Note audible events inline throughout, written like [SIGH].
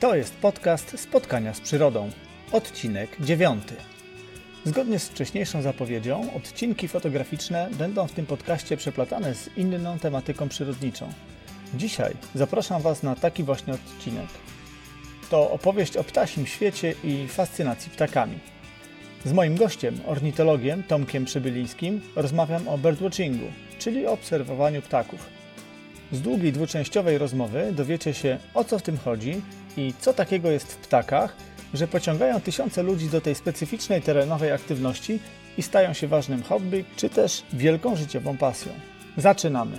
To jest podcast Spotkania z Przyrodą, odcinek dziewiąty. Zgodnie z wcześniejszą zapowiedzią, odcinki fotograficzne będą w tym podcaście przeplatane z inną tematyką przyrodniczą. Dzisiaj zapraszam Was na taki właśnie odcinek. To opowieść o ptasim świecie i fascynacji ptakami. Z moim gościem, ornitologiem Tomkiem Przybylińskim, rozmawiam o birdwatchingu, czyli obserwowaniu ptaków. Z długiej dwuczęściowej rozmowy dowiecie się o co w tym chodzi i co takiego jest w ptakach, że pociągają tysiące ludzi do tej specyficznej terenowej aktywności i stają się ważnym hobby, czy też wielką życiową pasją. Zaczynamy!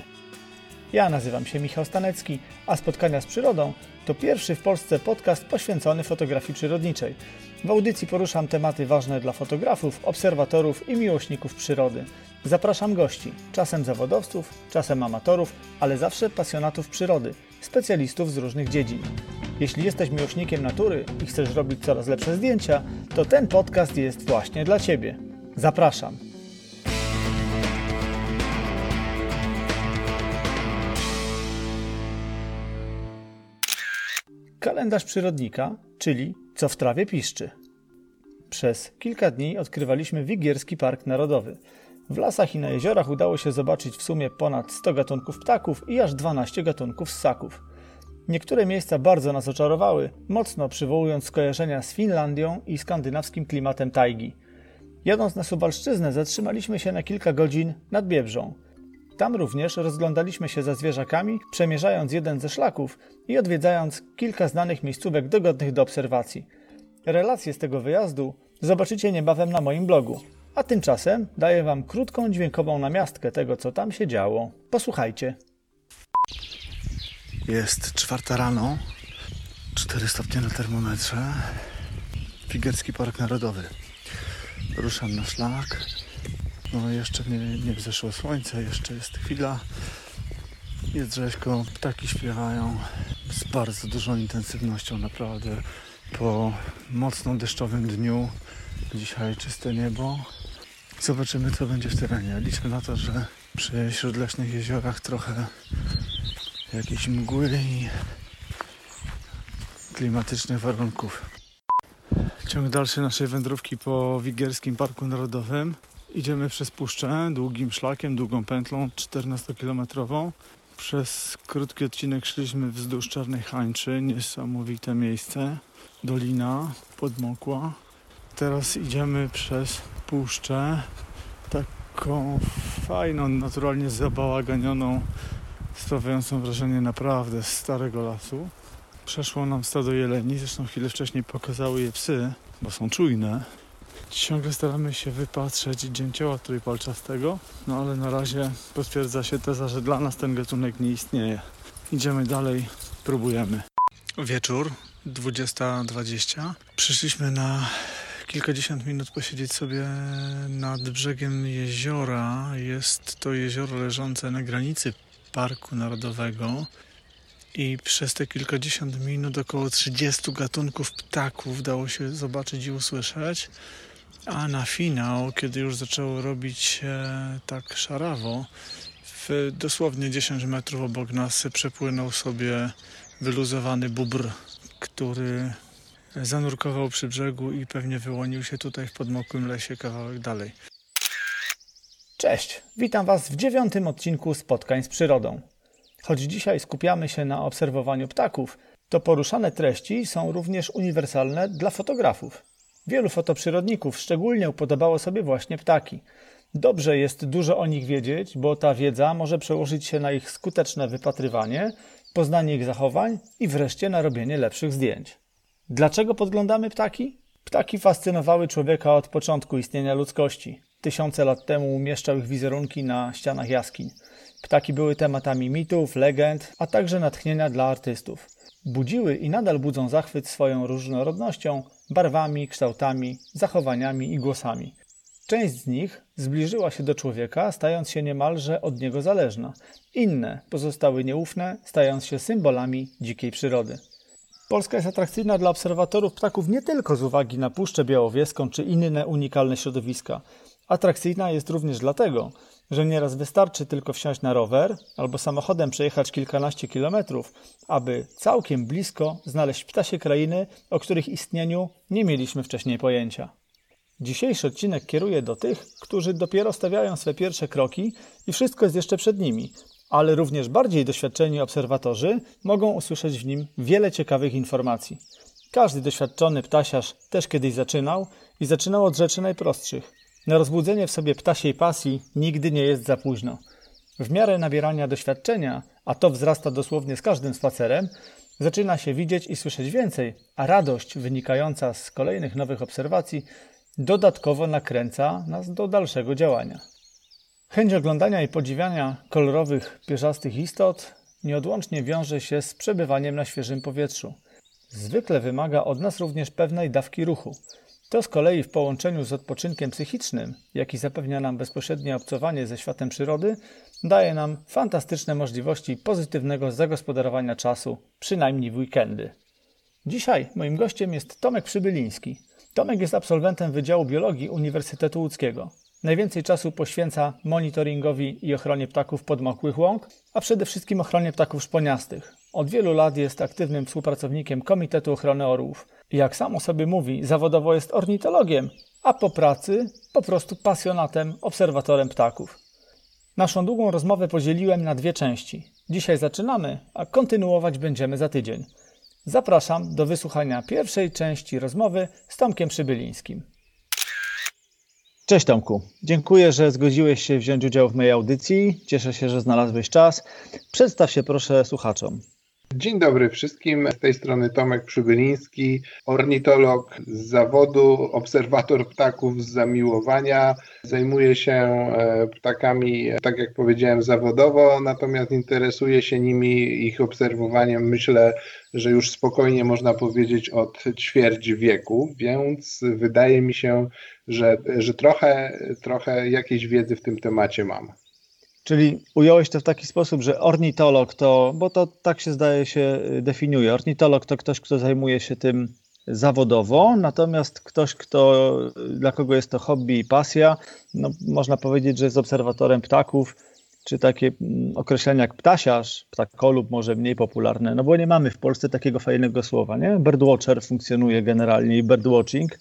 Ja nazywam się Michał Stanecki, a Spotkania z Przyrodą to pierwszy w Polsce podcast poświęcony fotografii przyrodniczej. W audycji poruszam tematy ważne dla fotografów, obserwatorów i miłośników przyrody. Zapraszam gości, czasem zawodowców, czasem amatorów, ale zawsze pasjonatów przyrody, specjalistów z różnych dziedzin. Jeśli jesteś miłośnikiem natury i chcesz robić coraz lepsze zdjęcia, to ten podcast jest właśnie dla Ciebie. Zapraszam. Kalendarz przyrodnika, czyli co w trawie piszczy. Przez kilka dni odkrywaliśmy Wigierski Park Narodowy. W lasach i na jeziorach udało się zobaczyć w sumie ponad 100 gatunków ptaków i aż 12 gatunków ssaków. Niektóre miejsca bardzo nas oczarowały, mocno przywołując skojarzenia z Finlandią i skandynawskim klimatem tajgi. Jadąc na Subalszczyznę zatrzymaliśmy się na kilka godzin nad Biebrzą. Tam również rozglądaliśmy się za zwierzakami, przemierzając jeden ze szlaków i odwiedzając kilka znanych miejscówek dogodnych do obserwacji. Relacje z tego wyjazdu zobaczycie niebawem na moim blogu. A tymczasem daję Wam krótką dźwiękową namiastkę tego, co tam się działo. Posłuchajcie. Jest czwarta rano, 4 stopnie na termometrze. Figerski Park Narodowy. Ruszam na szlak. No jeszcze nie, nie wzeszło słońce, jeszcze jest chwila. Jest rzeźko, ptaki śpiewają z bardzo dużą intensywnością, naprawdę. Po mocno deszczowym dniu, dzisiaj czyste niebo. Zobaczymy, co będzie w terenie. Liczmy na to, że przy śródleśnych jeziorach trochę jakiejś mgły i klimatycznych warunków. Ciąg dalszy naszej wędrówki po Wigierskim Parku Narodowym. Idziemy przez puszczę długim szlakiem, długą pętlą 14-kilometrową. Przez krótki odcinek szliśmy wzdłuż Czarnej Hańczy, niesamowite miejsce. Dolina podmokła. Teraz idziemy przez puszczę, taką fajną, naturalnie zabałaganioną, sprawiającą wrażenie naprawdę starego lasu. Przeszło nam stado jeleni, zresztą chwilę wcześniej pokazały je psy, bo są czujne. Ciągle staramy się wypatrzeć dzięcioła trójpalczastego, no ale na razie potwierdza się teza, że dla nas ten gatunek nie istnieje. Idziemy dalej, próbujemy. Wieczór, 20.20. Przyszliśmy na kilkadziesiąt minut posiedzieć sobie nad brzegiem jeziora. Jest to jezioro leżące na granicy Parku Narodowego i przez te kilkadziesiąt minut około 30 gatunków ptaków dało się zobaczyć i usłyszeć. A na finał, kiedy już zaczęło robić się tak szarawo, w dosłownie 10 metrów obok nas przepłynął sobie wyluzowany bubr, który zanurkował przy brzegu i pewnie wyłonił się tutaj w podmokłym lesie kawałek dalej. Cześć, witam Was w dziewiątym odcinku Spotkań z Przyrodą. Choć dzisiaj skupiamy się na obserwowaniu ptaków, to poruszane treści są również uniwersalne dla fotografów. Wielu fotoprzyrodników szczególnie upodobało sobie właśnie ptaki. Dobrze jest dużo o nich wiedzieć, bo ta wiedza może przełożyć się na ich skuteczne wypatrywanie, poznanie ich zachowań i wreszcie na robienie lepszych zdjęć. Dlaczego podglądamy ptaki? Ptaki fascynowały człowieka od początku istnienia ludzkości. Tysiące lat temu umieszczał ich wizerunki na ścianach jaskiń. Ptaki były tematami mitów, legend, a także natchnienia dla artystów. Budziły i nadal budzą zachwyt swoją różnorodnością, barwami, kształtami, zachowaniami i głosami. Część z nich zbliżyła się do człowieka, stając się niemalże od niego zależna. Inne pozostały nieufne, stając się symbolami dzikiej przyrody. Polska jest atrakcyjna dla obserwatorów ptaków nie tylko z uwagi na Puszczę Białowieską czy inne unikalne środowiska. Atrakcyjna jest również dlatego, że nieraz wystarczy tylko wsiąść na rower albo samochodem przejechać kilkanaście kilometrów, aby całkiem blisko znaleźć ptasie krainy, o których istnieniu nie mieliśmy wcześniej pojęcia. Dzisiejszy odcinek kieruje do tych, którzy dopiero stawiają swe pierwsze kroki i wszystko jest jeszcze przed nimi, ale również bardziej doświadczeni obserwatorzy mogą usłyszeć w nim wiele ciekawych informacji. Każdy doświadczony ptasiarz też kiedyś zaczynał i zaczynał od rzeczy najprostszych. Na rozbudzenie w sobie ptasiej pasji nigdy nie jest za późno. W miarę nabierania doświadczenia, a to wzrasta dosłownie z każdym spacerem, zaczyna się widzieć i słyszeć więcej, a radość wynikająca z kolejnych nowych obserwacji dodatkowo nakręca nas do dalszego działania. Chęć oglądania i podziwiania kolorowych, pierzastych istot nieodłącznie wiąże się z przebywaniem na świeżym powietrzu. Zwykle wymaga od nas również pewnej dawki ruchu. To z kolei w połączeniu z odpoczynkiem psychicznym, jaki zapewnia nam bezpośrednie obcowanie ze światem przyrody, daje nam fantastyczne możliwości pozytywnego zagospodarowania czasu, przynajmniej w weekendy. Dzisiaj moim gościem jest Tomek Przybyliński. Tomek jest absolwentem Wydziału Biologii Uniwersytetu Łódzkiego. Najwięcej czasu poświęca monitoringowi i ochronie ptaków podmokłych łąk, a przede wszystkim ochronie ptaków szponiastych. Od wielu lat jest aktywnym współpracownikiem Komitetu Ochrony Orłów. Jak samo sobie mówi, zawodowo jest ornitologiem, a po pracy po prostu pasjonatem, obserwatorem ptaków. Naszą długą rozmowę podzieliłem na dwie części. Dzisiaj zaczynamy, a kontynuować będziemy za tydzień. Zapraszam do wysłuchania pierwszej części rozmowy z Tomkiem Przybylińskim. Cześć Tomku. Dziękuję, że zgodziłeś się wziąć udział w mojej audycji. Cieszę się, że znalazłeś czas. Przedstaw się proszę słuchaczom. Dzień dobry wszystkim. Z tej strony Tomek Przybyliński, ornitolog z zawodu, obserwator ptaków z zamiłowania. Zajmuję się e, ptakami, tak jak powiedziałem, zawodowo, natomiast interesuję się nimi, ich obserwowaniem. Myślę, że już spokojnie można powiedzieć od ćwierć wieku, więc wydaje mi się, że, że trochę, trochę jakiejś wiedzy w tym temacie mam. Czyli ująłeś to w taki sposób, że ornitolog to, bo to tak się zdaje się y, definiuje, ornitolog to ktoś, kto zajmuje się tym zawodowo, natomiast ktoś, kto, y, dla kogo jest to hobby i pasja, no, można powiedzieć, że jest obserwatorem ptaków, czy takie mm, określenia jak ptasiarz, ptakolub może mniej popularne, no bo nie mamy w Polsce takiego fajnego słowa, nie? Birdwatcher funkcjonuje generalnie i birdwatching,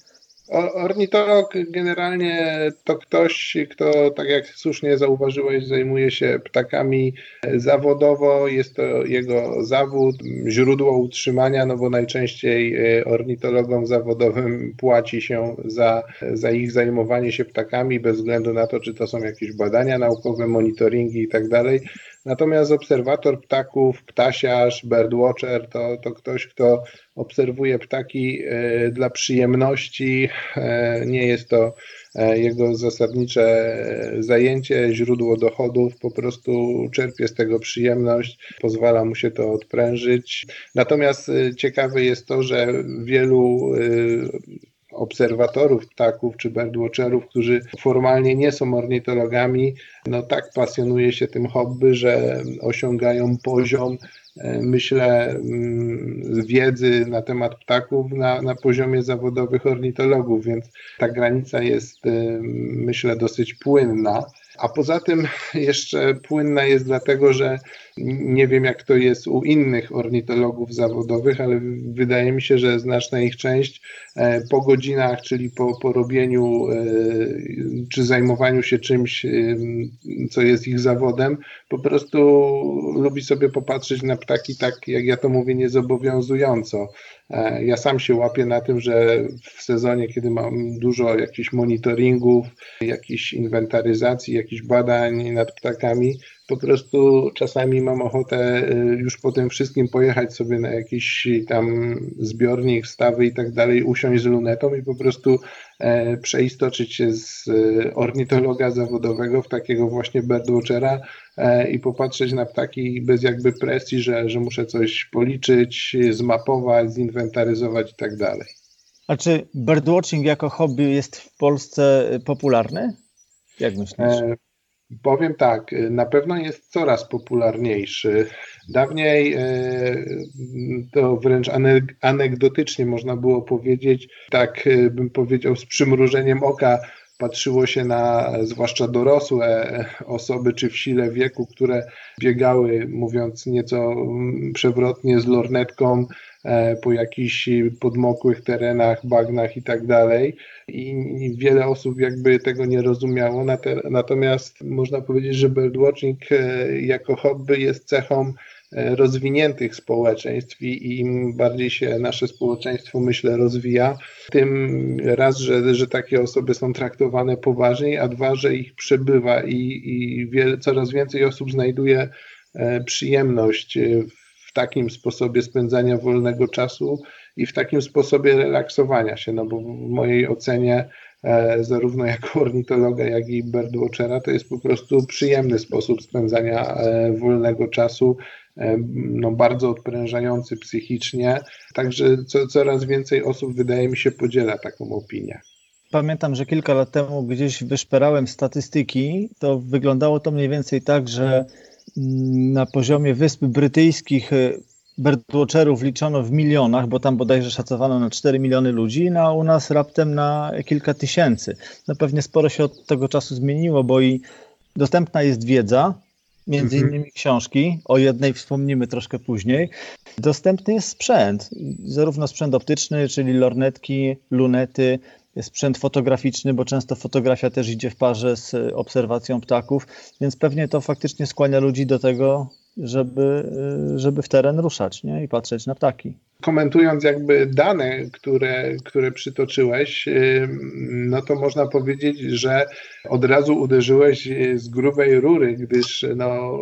Ornitolog generalnie to ktoś, kto, tak jak słusznie zauważyłeś, zajmuje się ptakami zawodowo. Jest to jego zawód, źródło utrzymania, no bo najczęściej e, ornitologom zawodowym płaci się za, za ich zajmowanie się ptakami, bez względu na to, czy to są jakieś badania naukowe, monitoringi i tak dalej. Natomiast obserwator ptaków, ptasiarz, birdwatcher to, to ktoś, kto obserwuje ptaki e, dla przyjemności. E, nie jest to e, jego zasadnicze zajęcie, źródło dochodów, po prostu czerpie z tego przyjemność, pozwala mu się to odprężyć. Natomiast ciekawe jest to, że wielu obserwatorów ptaków czy birdwatcherów, którzy formalnie nie są ornitologami, no tak pasjonuje się tym hobby, że osiągają poziom e, myślę, mm, wiedzy na temat ptaków na, na poziomie zawodowych ornitologów, więc ta granica jest, e, myślę, dosyć płynna. A poza tym [LAUGHS] jeszcze płynna jest dlatego, że nie wiem jak to jest u innych ornitologów zawodowych, ale wydaje mi się, że znaczna ich część e, po godzinach, czyli po, po robieniu e, czy zajmowaniu się czymś, e, co jest ich zawodem, po prostu lubi sobie popatrzeć na ptaki tak, jak ja to mówię, niezobowiązująco. Ja sam się łapię na tym, że w sezonie, kiedy mam dużo jakichś monitoringów, jakichś inwentaryzacji, jakichś badań nad ptakami, po prostu czasami mam ochotę y, już po tym wszystkim pojechać sobie na jakiś tam zbiornik, stawy i tak dalej, usiąść z lunetą i po prostu e, przeistoczyć się z y, ornitologa zawodowego w takiego właśnie birdwatchera e, i popatrzeć na ptaki bez jakby presji, że, że muszę coś policzyć, zmapować, zinwentaryzować i tak dalej. A czy birdwatching jako hobby jest w Polsce popularny? Jak myślisz? E, Powiem tak, na pewno jest coraz popularniejszy. Dawniej e, to wręcz anegdotycznie można było powiedzieć, tak e, bym powiedział z przymrużeniem oka, patrzyło się na zwłaszcza dorosłe osoby czy w sile wieku, które biegały, mówiąc nieco przewrotnie, z lornetką e, po jakichś podmokłych terenach, bagnach i tak dalej. I wiele osób jakby tego nie rozumiało. Natomiast można powiedzieć, że birdwatching e, jako hobby jest cechą E, rozwiniętych społeczeństw i im bardziej się nasze społeczeństwo, myślę, rozwija, tym raz, że, że takie osoby są traktowane poważniej, a dwa, że ich przebywa i, i wiele, coraz więcej osób znajduje e, przyjemność w takim sposobie spędzania wolnego czasu i w takim sposobie relaksowania się, no bo w mojej ocenie e, zarówno jako ornitologa, jak i birdwatchera to jest po prostu przyjemny sposób spędzania wolnego czasu no, bardzo odprężający psychicznie. Także co, coraz więcej osób, wydaje mi się, podziela taką opinię. Pamiętam, że kilka lat temu gdzieś wyszperałem statystyki. To wyglądało to mniej więcej tak, że na poziomie Wysp Brytyjskich e, birdwatcherów liczono w milionach, bo tam bodajże szacowano na 4 miliony ludzi, no a u nas raptem na kilka tysięcy. No pewnie sporo się od tego czasu zmieniło, bo i dostępna jest wiedza, między mhm. innymi książki, o jednej wspomnimy troszkę później. Dostępny jest sprzęt, zarówno sprzęt optyczny, czyli lornetki, lunety, sprzęt fotograficzny, bo często fotografia też idzie w parze z obserwacją ptaków, więc pewnie to faktycznie skłania ludzi do tego, żeby, żeby w teren ruszać nie? i patrzeć na ptaki komentując jakby dane, które, które przytoczyłeś, no to można powiedzieć, że od razu uderzyłeś z grubej rury, gdyż no,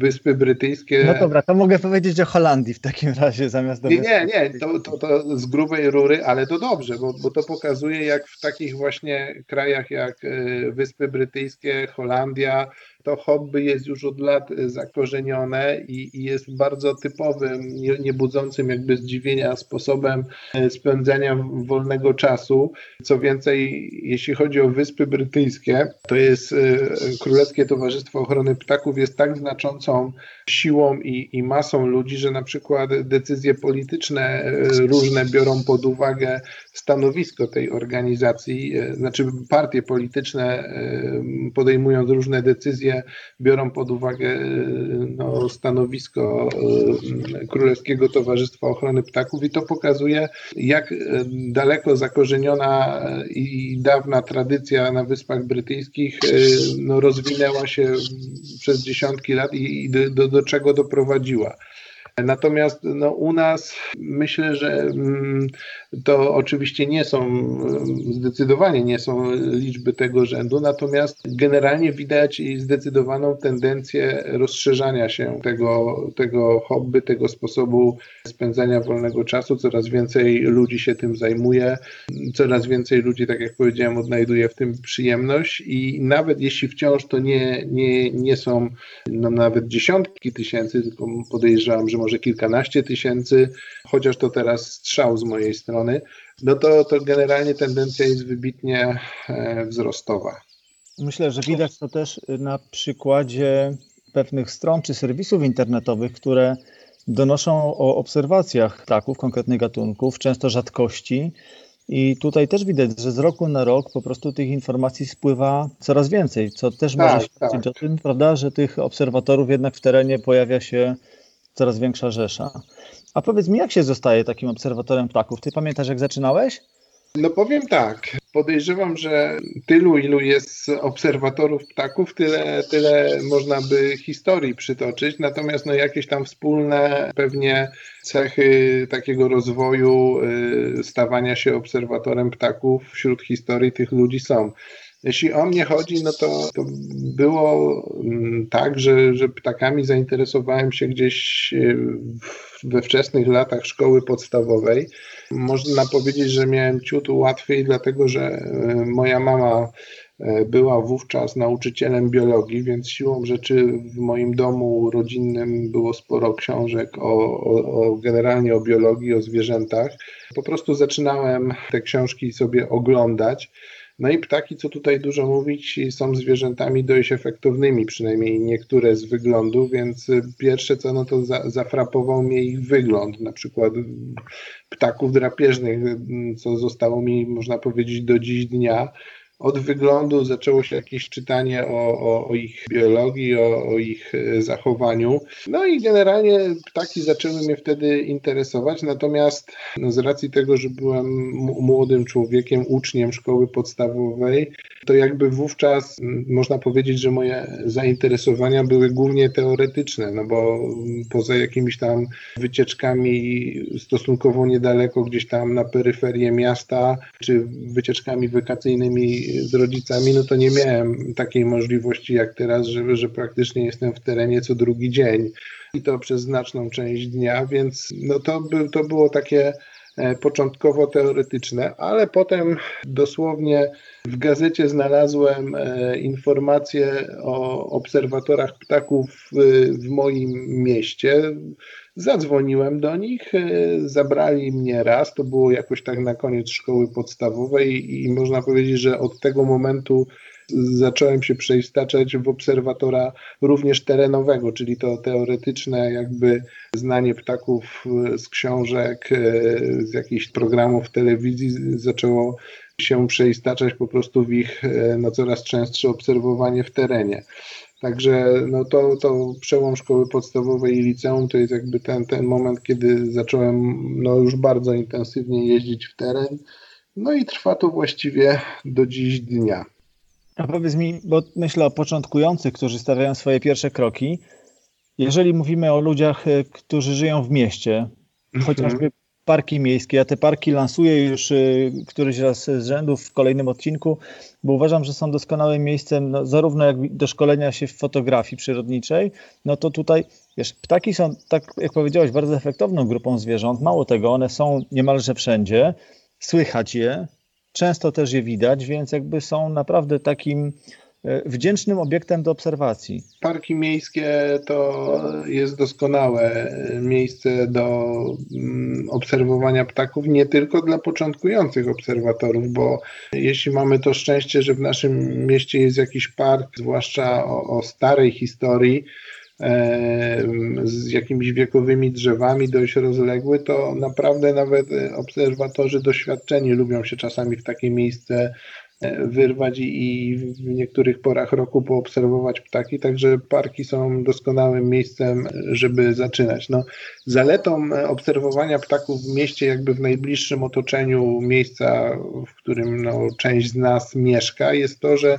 Wyspy Brytyjskie... No dobra, to mogę powiedzieć o Holandii w takim razie zamiast... Do nie, nie, nie, to, to, to z grubej rury, ale to dobrze, bo, bo to pokazuje jak w takich właśnie krajach jak y, Wyspy Brytyjskie, Holandia, to hobby jest już od lat zakorzenione i, i jest bardzo typowym, nie, jakby zdziwienia sposobem e, spędzania wolnego czasu. Co więcej, jeśli chodzi o Wyspy Brytyjskie, to jest e, Królewskie Towarzystwo Ochrony Ptaków jest tak znaczącą siłą i, i masą ludzi, że na przykład decyzje polityczne różne biorą pod uwagę stanowisko tej organizacji, znaczy partie polityczne podejmując różne decyzje, biorą pod uwagę no, stanowisko Królewskiego Towarzystwa Ochrony Ptaków i to pokazuje, jak daleko zakorzeniona i dawna tradycja na Wyspach Brytyjskich no, rozwinęła się przez dziesiątki lat i do, do, do czego doprowadziła. Natomiast no, u nas myślę, że mm, to oczywiście nie są, mm, zdecydowanie nie są liczby tego rzędu, natomiast generalnie widać zdecydowaną tendencję rozszerzania się tego, tego hobby, tego sposobu spędzania wolnego czasu. Coraz więcej ludzi się tym zajmuje, coraz więcej ludzi, tak jak powiedziałem, odnajduje w tym przyjemność i nawet jeśli wciąż to nie, nie, nie są no, nawet dziesiątki tysięcy, tylko podejrzewam, że może kilkanaście tysięcy, chociaż to teraz strzał z mojej strony, no to, to generalnie tendencja jest wybitnie e, wzrostowa. Myślę, że widać to też na przykładzie pewnych stron czy serwisów internetowych, które donoszą o obserwacjach ptaków konkretnych gatunków, często rzadkości. I tutaj też widać, że z roku na rok po prostu tych informacji spływa coraz więcej, co też tak, może świadczyć tak. o tym, prawda, że tych obserwatorów jednak w terenie pojawia się coraz większa rzesza. A powiedz mi, jak się zostaje takim obserwatorem ptaków? Ty pamiętasz, jak zaczynałeś? No powiem tak, podejrzewam, że tylu, ilu jest obserwatorów ptaków, tyle, tyle można by historii przytoczyć, natomiast no jakieś tam wspólne pewnie cechy takiego rozwoju, y, stawania się obserwatorem ptaków wśród historii tych ludzi są. Jeśli o mnie chodzi, no to, to było mm, tak, że, że ptakami zainteresowałem się gdzieś y, we wczesnych latach szkoły podstawowej. Można powiedzieć, że miałem ciut łatwiej, dlatego że y, moja mama y, była wówczas nauczycielem biologii, więc siłą rzeczy w moim domu rodzinnym było sporo książek o, o, o, generalnie o biologii, o zwierzętach. Po prostu zaczynałem te książki sobie oglądać. No i ptaki, co tutaj dużo mówić, są zwierzętami dość efektownymi, przynajmniej niektóre z wyglądu, więc pierwsze co, no to za, zafrapował mnie ich wygląd, na przykład ptaków drapieżnych, co zostało mi, można powiedzieć, do dziś dnia. Od wyglądu zaczęło się jakieś czytanie o, o, o ich biologii, o, o, ich e, zachowaniu. No i generalnie ptaki zaczęły mnie wtedy interesować, natomiast no z racji tego, że byłem młodym człowiekiem, uczniem szkoły podstawowej, to jakby wówczas można powiedzieć, że moje zainteresowania były głównie teoretyczne, no bo poza jakimiś tam wycieczkami stosunkowo niedaleko, gdzieś tam na peryferię miasta, czy wycieczkami wakacyjnymi z rodzicami, no to nie miałem takiej możliwości jak teraz, że, że praktycznie jestem w terenie co drugi dzień i to przez znaczną część dnia, więc no to, by, to było takie e, początkowo teoretyczne, ale potem dosłownie w gazecie znalazłem e, informacje o obserwatorach ptaków w moim mieście. Zadzwoniłem do nich, e, zabrali mnie raz, to było jakoś tak na koniec szkoły podstawowej i można powiedzieć, że od tego momentu zacząłem się przeistaczać w obserwatora również terenowego, czyli to teoretyczne jakby znanie ptaków z książek, e, z jakichś programów telewizji zaczęło się przeistaczać po prostu w ich e, no, coraz częstsze obserwowanie w terenie. Także no to, to przełom szkoły podstawowej i liceum to jest jakby ten, ten moment, kiedy zacząłem no już bardzo intensywnie jeździć w teren. No i trwa to właściwie do dziś dnia. A powiedz mi, bo myślę o początkujących, którzy stawiają swoje pierwsze kroki. Jeżeli mówimy o ludziach, e, którzy żyją w mieście, mhm. chociażby parki miejskie. Ja te parki lansuję już y, któryś raz z rzędu w kolejnym odcinku, bo uważam, że są doskonałym miejscem no, zarówno jak do szkolenia się w fotografii przyrodniczej, no to tutaj wiesz, ptaki są, tak jak powiedziałeś, bardzo efektowną grupą zwierząt. Mało tego, one są niemalże wszędzie, słychać je, często też je widać, więc jakby są naprawdę takim wdzięcznym obiektem do obserwacji. Parki miejskie to jest doskonałe miejsce do mm, obserwowania ptaków, nie tylko dla początkujących obserwatorów, bo jeśli mamy to szczęście, że w naszym mieście jest jakiś park, zwłaszcza o, o starej historii, e, z jakimiś wiekowymi drzewami dość rozległy, to naprawdę nawet obserwatorzy doświadczeni lubią się czasami w takie miejsce wyrwać i w niektórych porach roku poobserwować ptaki, także parki są doskonałym miejscem, żeby zaczynać. No, zaletą obserwowania ptaków w mieście, jakby w najbliższym otoczeniu miejsca, w którym no, część z nas mieszka, jest to, że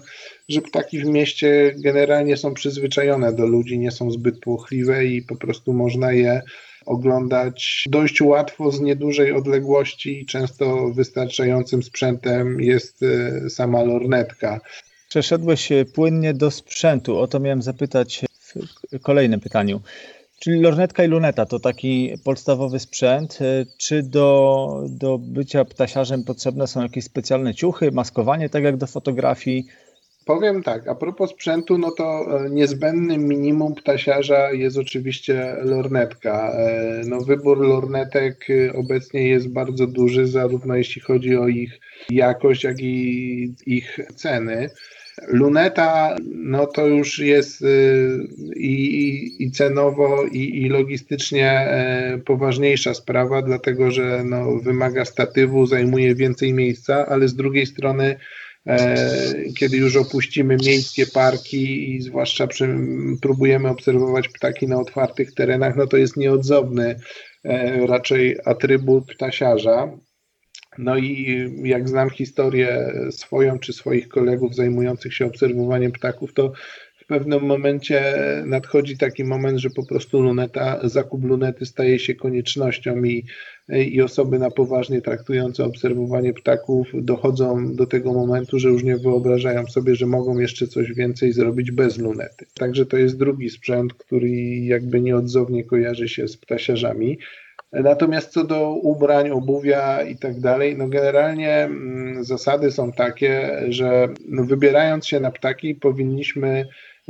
że ptaki w mieście generalnie są przyzwyczajone do ludzi, nie są zbyt płochliwe i po prostu można je oglądać dość łatwo z niedużej odległości i często wystarczającym sprzętem jest e, sama lornetka. Przeszedłeś płynnie do sprzętu, o to miałem zapytać w kolejnym pytaniu. Czyli lornetka i luneta to taki podstawowy sprzęt. E, czy do, do bycia ptasiarzem potrzebne są jakieś specjalne ciuchy, maskowanie, tak jak do fotografii? Powiem tak, a propos sprzętu, no to e, niezbędnym minimum ptasiarza jest oczywiście lornetka. E, no wybór lornetek e, obecnie jest bardzo duży, zarówno jeśli chodzi o ich jakość, jak i ich ceny. Luneta, no to już jest i, i cenowo, i, i, logistycznie poważniejsza sprawa, dlatego że no, wymaga statywu, zajmuje więcej miejsca, ale z drugiej strony kiedy już opuścimy miejskie parki i zwłaszcza przy, próbujemy obserwować ptaki na otwartych terenach, no to jest nieodzowny e, raczej atrybut ptasiarza. No i jak znam historię swoją czy swoich kolegów zajmujących się obserwowaniem ptaków, to pewnym momencie nadchodzi taki moment, że po prostu luneta, zakup lunety staje się koniecznością i i osoby na poważnie traktujące obserwowanie ptaków dochodzą do tego momentu, że już nie wyobrażają sobie, że mogą jeszcze coś więcej zrobić bez lunety. Także to jest drugi sprzęt, który jakby nieodzownie kojarzy się z ptasiarzami. Natomiast co do ubrań, obuwia i tak dalej, no generalnie mm, zasady są takie, że no wybierając się na ptaki powinniśmy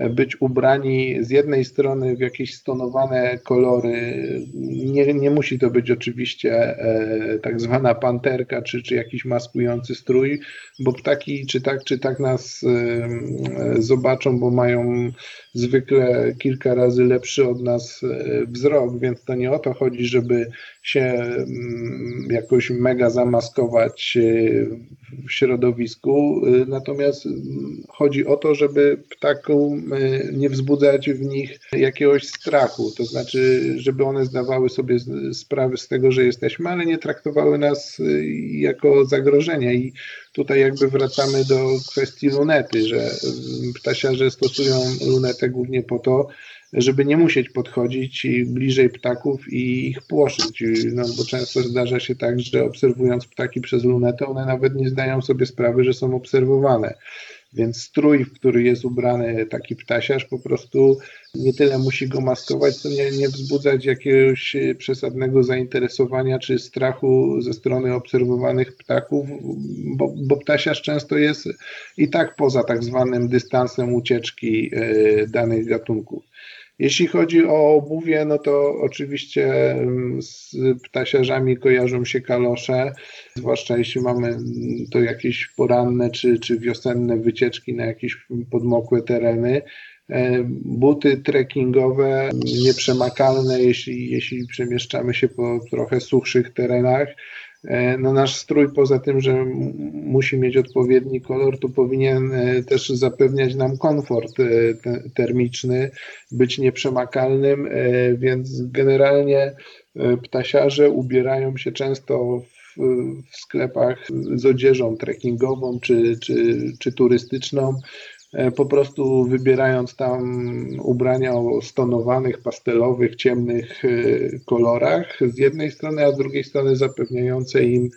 być ubrani z jednej strony w jakieś stonowane kolory. Nie, nie musi to być oczywiście e, tak zwana panterka czy, czy jakiś maskujący strój, bo ptaki czy tak, czy tak nas e, zobaczą, bo mają zwykle kilka razy lepszy od nas e, wzrok, więc to nie o to chodzi, żeby się mm, jakoś mega zamaskować w środowisku. Natomiast chodzi o to, żeby ptakom nie wzbudzać w nich jakiegoś strachu, to znaczy, żeby one zdawały sobie sprawę z tego, że jesteśmy, ale nie traktowały nas jako zagrożenia. I tutaj jakby wracamy do kwestii lunety, że ptasiarze stosują lunetę głównie po to, żeby nie musieć podchodzić bliżej ptaków i ich płoszyć. No, bo często zdarza się tak, że obserwując ptaki przez lunetę, one nawet nie zdają sobie sprawy, że są obserwowane. Więc strój, w który jest ubrany taki ptasiarz, po prostu nie tyle musi go maskować, co nie, nie wzbudzać jakiegoś przesadnego zainteresowania czy strachu ze strony obserwowanych ptaków, bo, bo ptasiarz często jest i tak poza tak zwanym dystansem ucieczki e, danych gatunków. Jeśli chodzi o obuwie, no to oczywiście mm, z ptasiarzami kojarzą się kalosze, zwłaszcza jeśli mamy to jakieś poranne czy, czy wiosenne wycieczki na jakieś podmokłe tereny. E, buty trekkingowe nieprzemakalne, jeśli, jeśli przemieszczamy się po trochę suchszych terenach. E, no nasz strój poza tym, że musi mieć odpowiedni kolor, to powinien e, też zapewniać nam komfort e, termiczny, być nieprzemakalnym, więc generalnie ptasiarze ubierają się często w, w sklepach z odzieżą trekkingową czy, czy, czy turystyczną, po prostu wybierając tam ubrania o stonowanych, pastelowych, ciemnych e, kolorach z jednej strony, a z drugiej strony zapewniające im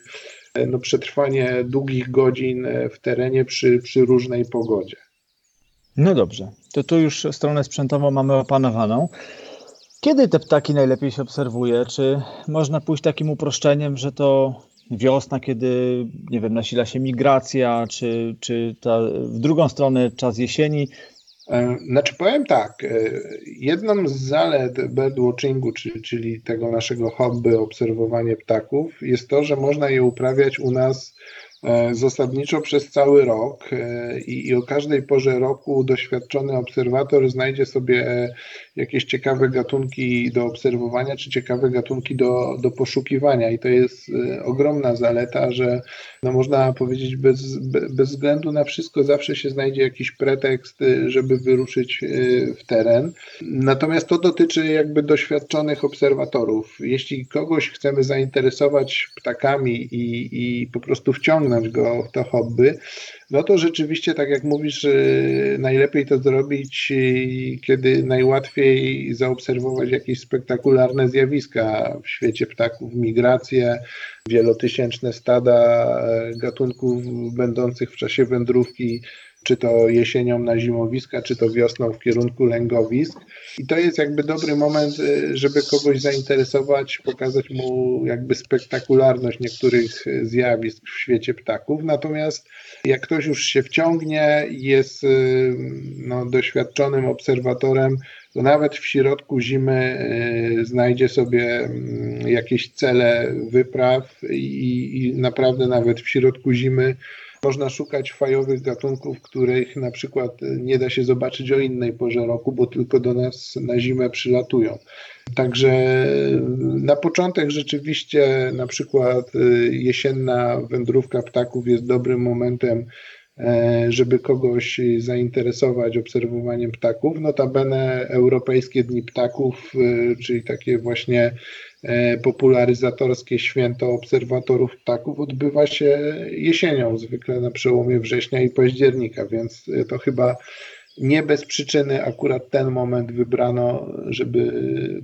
e, no, przetrwanie długich godzin w terenie przy, przy różnej pogodzie. No dobrze, to tu już stronę sprzętową mamy opanowaną. Kiedy te ptaki najlepiej się obserwuje? Czy można pójść takim uproszczeniem, że to wiosna, kiedy, nie wiem, nasila się migracja, czy, czy ta, w drugą stronę czas jesieni. E, znaczy powiem tak, e, jedną z zalet birdwatchingu, czyli, tego naszego hobby, obserwowanie ptaków, jest to, że można je uprawiać u nas zasadniczo przez cały rok e, i, i, o każdej porze roku doświadczony obserwator znajdzie sobie e, jakieś ciekawe gatunki do obserwowania, czy ciekawe gatunki do, do poszukiwania. I to jest ogromna zaleta, że no można powiedzieć, bez, bez względu na wszystko zawsze się znajdzie jakiś pretekst, żeby wyruszyć w teren. Natomiast to dotyczy jakby doświadczonych obserwatorów. Jeśli kogoś chcemy zainteresować ptakami i, i po prostu wciągnąć go w to hobby, no to rzeczywiście, tak jak mówisz, najlepiej to zrobić, kiedy najłatwiej zaobserwować jakieś spektakularne zjawiska w świecie ptaków, migracje, wielotysięczne stada gatunków będących w czasie wędrówki czy to jesienią na zimowiska, czy to wiosną w kierunku lęgowisk. I to jest jakby dobry moment, y, żeby kogoś zainteresować, pokazać mu jakby spektakularność niektórych zjawisk w świecie ptaków. Natomiast jak ktoś już się wciągnie, jest y, no, doświadczonym obserwatorem, to nawet w środku zimy y, znajdzie sobie mm, jakieś cele wypraw i, i naprawdę nawet w środku zimy można szukać fajowych gatunków, których na przykład nie da się zobaczyć o innej porze roku, bo tylko do nas na zimę przylatują. Także na początek rzeczywiście na przykład y, jesienna wędrówka ptaków jest dobrym momentem e, żeby kogoś zainteresować obserwowaniem ptaków. Notabene Europejskie Dni Ptaków, y, czyli takie właśnie E, popularyzatorskie święto obserwatorów ptaków odbywa się jesienią, zwykle na przełomie września i października, więc to chyba nie bez przyczyny akurat ten moment wybrano, żeby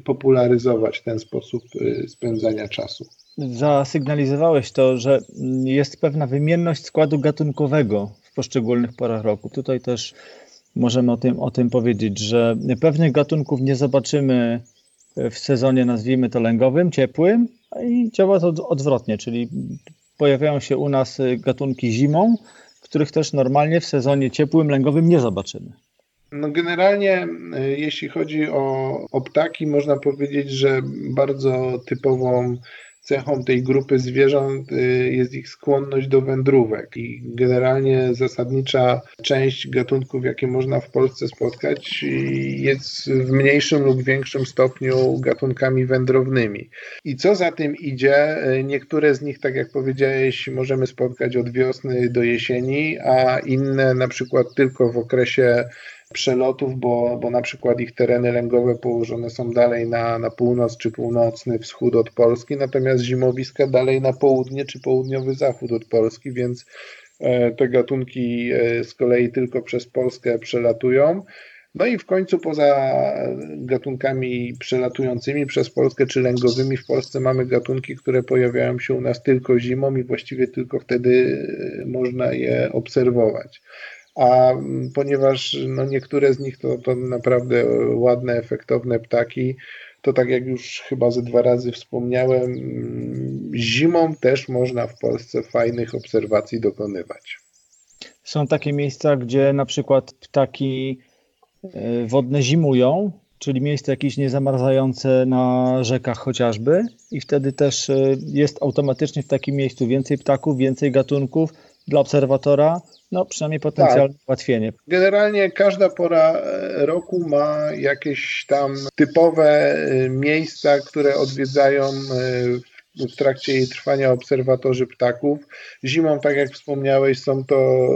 popularyzować ten sposób e, spędzania czasu. Zasygnalizowałeś to, że jest pewna wymienność składu gatunkowego poszczególnych porach roku. Tutaj też możemy o tym, o tym powiedzieć, że pewnych gatunków nie zobaczymy w sezonie, nazwijmy to lęgowym, ciepłym i działa to odwrotnie, czyli pojawiają się u nas gatunki zimą, których też normalnie w sezonie ciepłym, lęgowym nie zobaczymy. No generalnie, e, jeśli chodzi o, o ptaki, można powiedzieć, że bardzo typową cechą tej grupy zwierząt y, jest ich skłonność do wędrówek i generalnie zasadnicza część gatunków, jakie można w Polsce spotkać, jest w mniejszym lub większym stopniu gatunkami wędrownymi. I co za tym idzie, y, niektóre z nich, tak jak powiedziałeś, możemy spotkać od wiosny do jesieni, a inne na przykład tylko w okresie przelotów, bo, bo na przykład ich tereny lęgowe położone są dalej na, na północ czy północny wschód od Polski, natomiast zimowiska dalej na południe czy południowy zachód od Polski, więc e, te gatunki e, z kolei tylko przez Polskę przelatują. No i w końcu poza gatunkami przelatującymi przez Polskę czy lęgowymi w Polsce mamy gatunki, które pojawiają się u nas tylko zimą i właściwie tylko wtedy e, można je obserwować a ponieważ no, niektóre z nich to, to naprawdę ładne, efektowne ptaki, to tak jak już chyba ze dwa razy wspomniałem, zimą też można w Polsce fajnych obserwacji dokonywać. Są takie miejsca, gdzie na przykład ptaki e, wodne zimują, czyli miejsca jakieś niezamarzające na rzekach chociażby i wtedy też e, jest automatycznie w takim miejscu więcej ptaków, więcej gatunków dla obserwatora, no przynajmniej potencjalne tak. ułatwienie. Generalnie każda pora e, roku ma jakieś tam typowe e, miejsca, które odwiedzają e, w trakcie jej trwania obserwatorzy ptaków. Zimą, tak jak wspomniałeś, są to,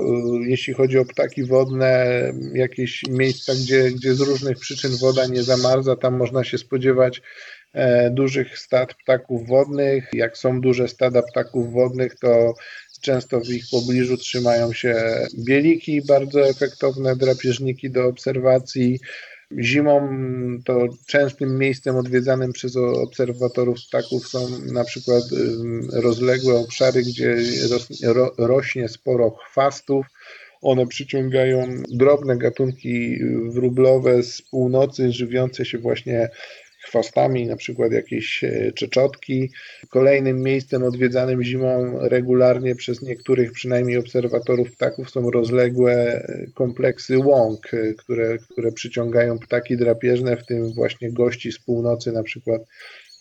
jeśli chodzi o ptaki wodne, jakieś miejsca, gdzie, gdzie z różnych przyczyn woda nie zamarza. Tam można się spodziewać dużych stad ptaków wodnych. Jak są duże stada ptaków wodnych, to Często w ich pobliżu trzymają się bieliki, bardzo efektowne drapieżniki do obserwacji. Zimą to częstym miejscem odwiedzanym przez obserwatorów ptaków są na przykład rozległe obszary, gdzie rośnie sporo chwastów. One przyciągają drobne gatunki wróblowe z północy, żywiące się właśnie chwastami, na przykład jakieś e, czeczotki. Kolejnym miejscem odwiedzanym zimą regularnie przez niektórych przynajmniej obserwatorów ptaków są rozległe e, kompleksy łąk, e, które, które przyciągają ptaki drapieżne, w tym właśnie gości z północy, na przykład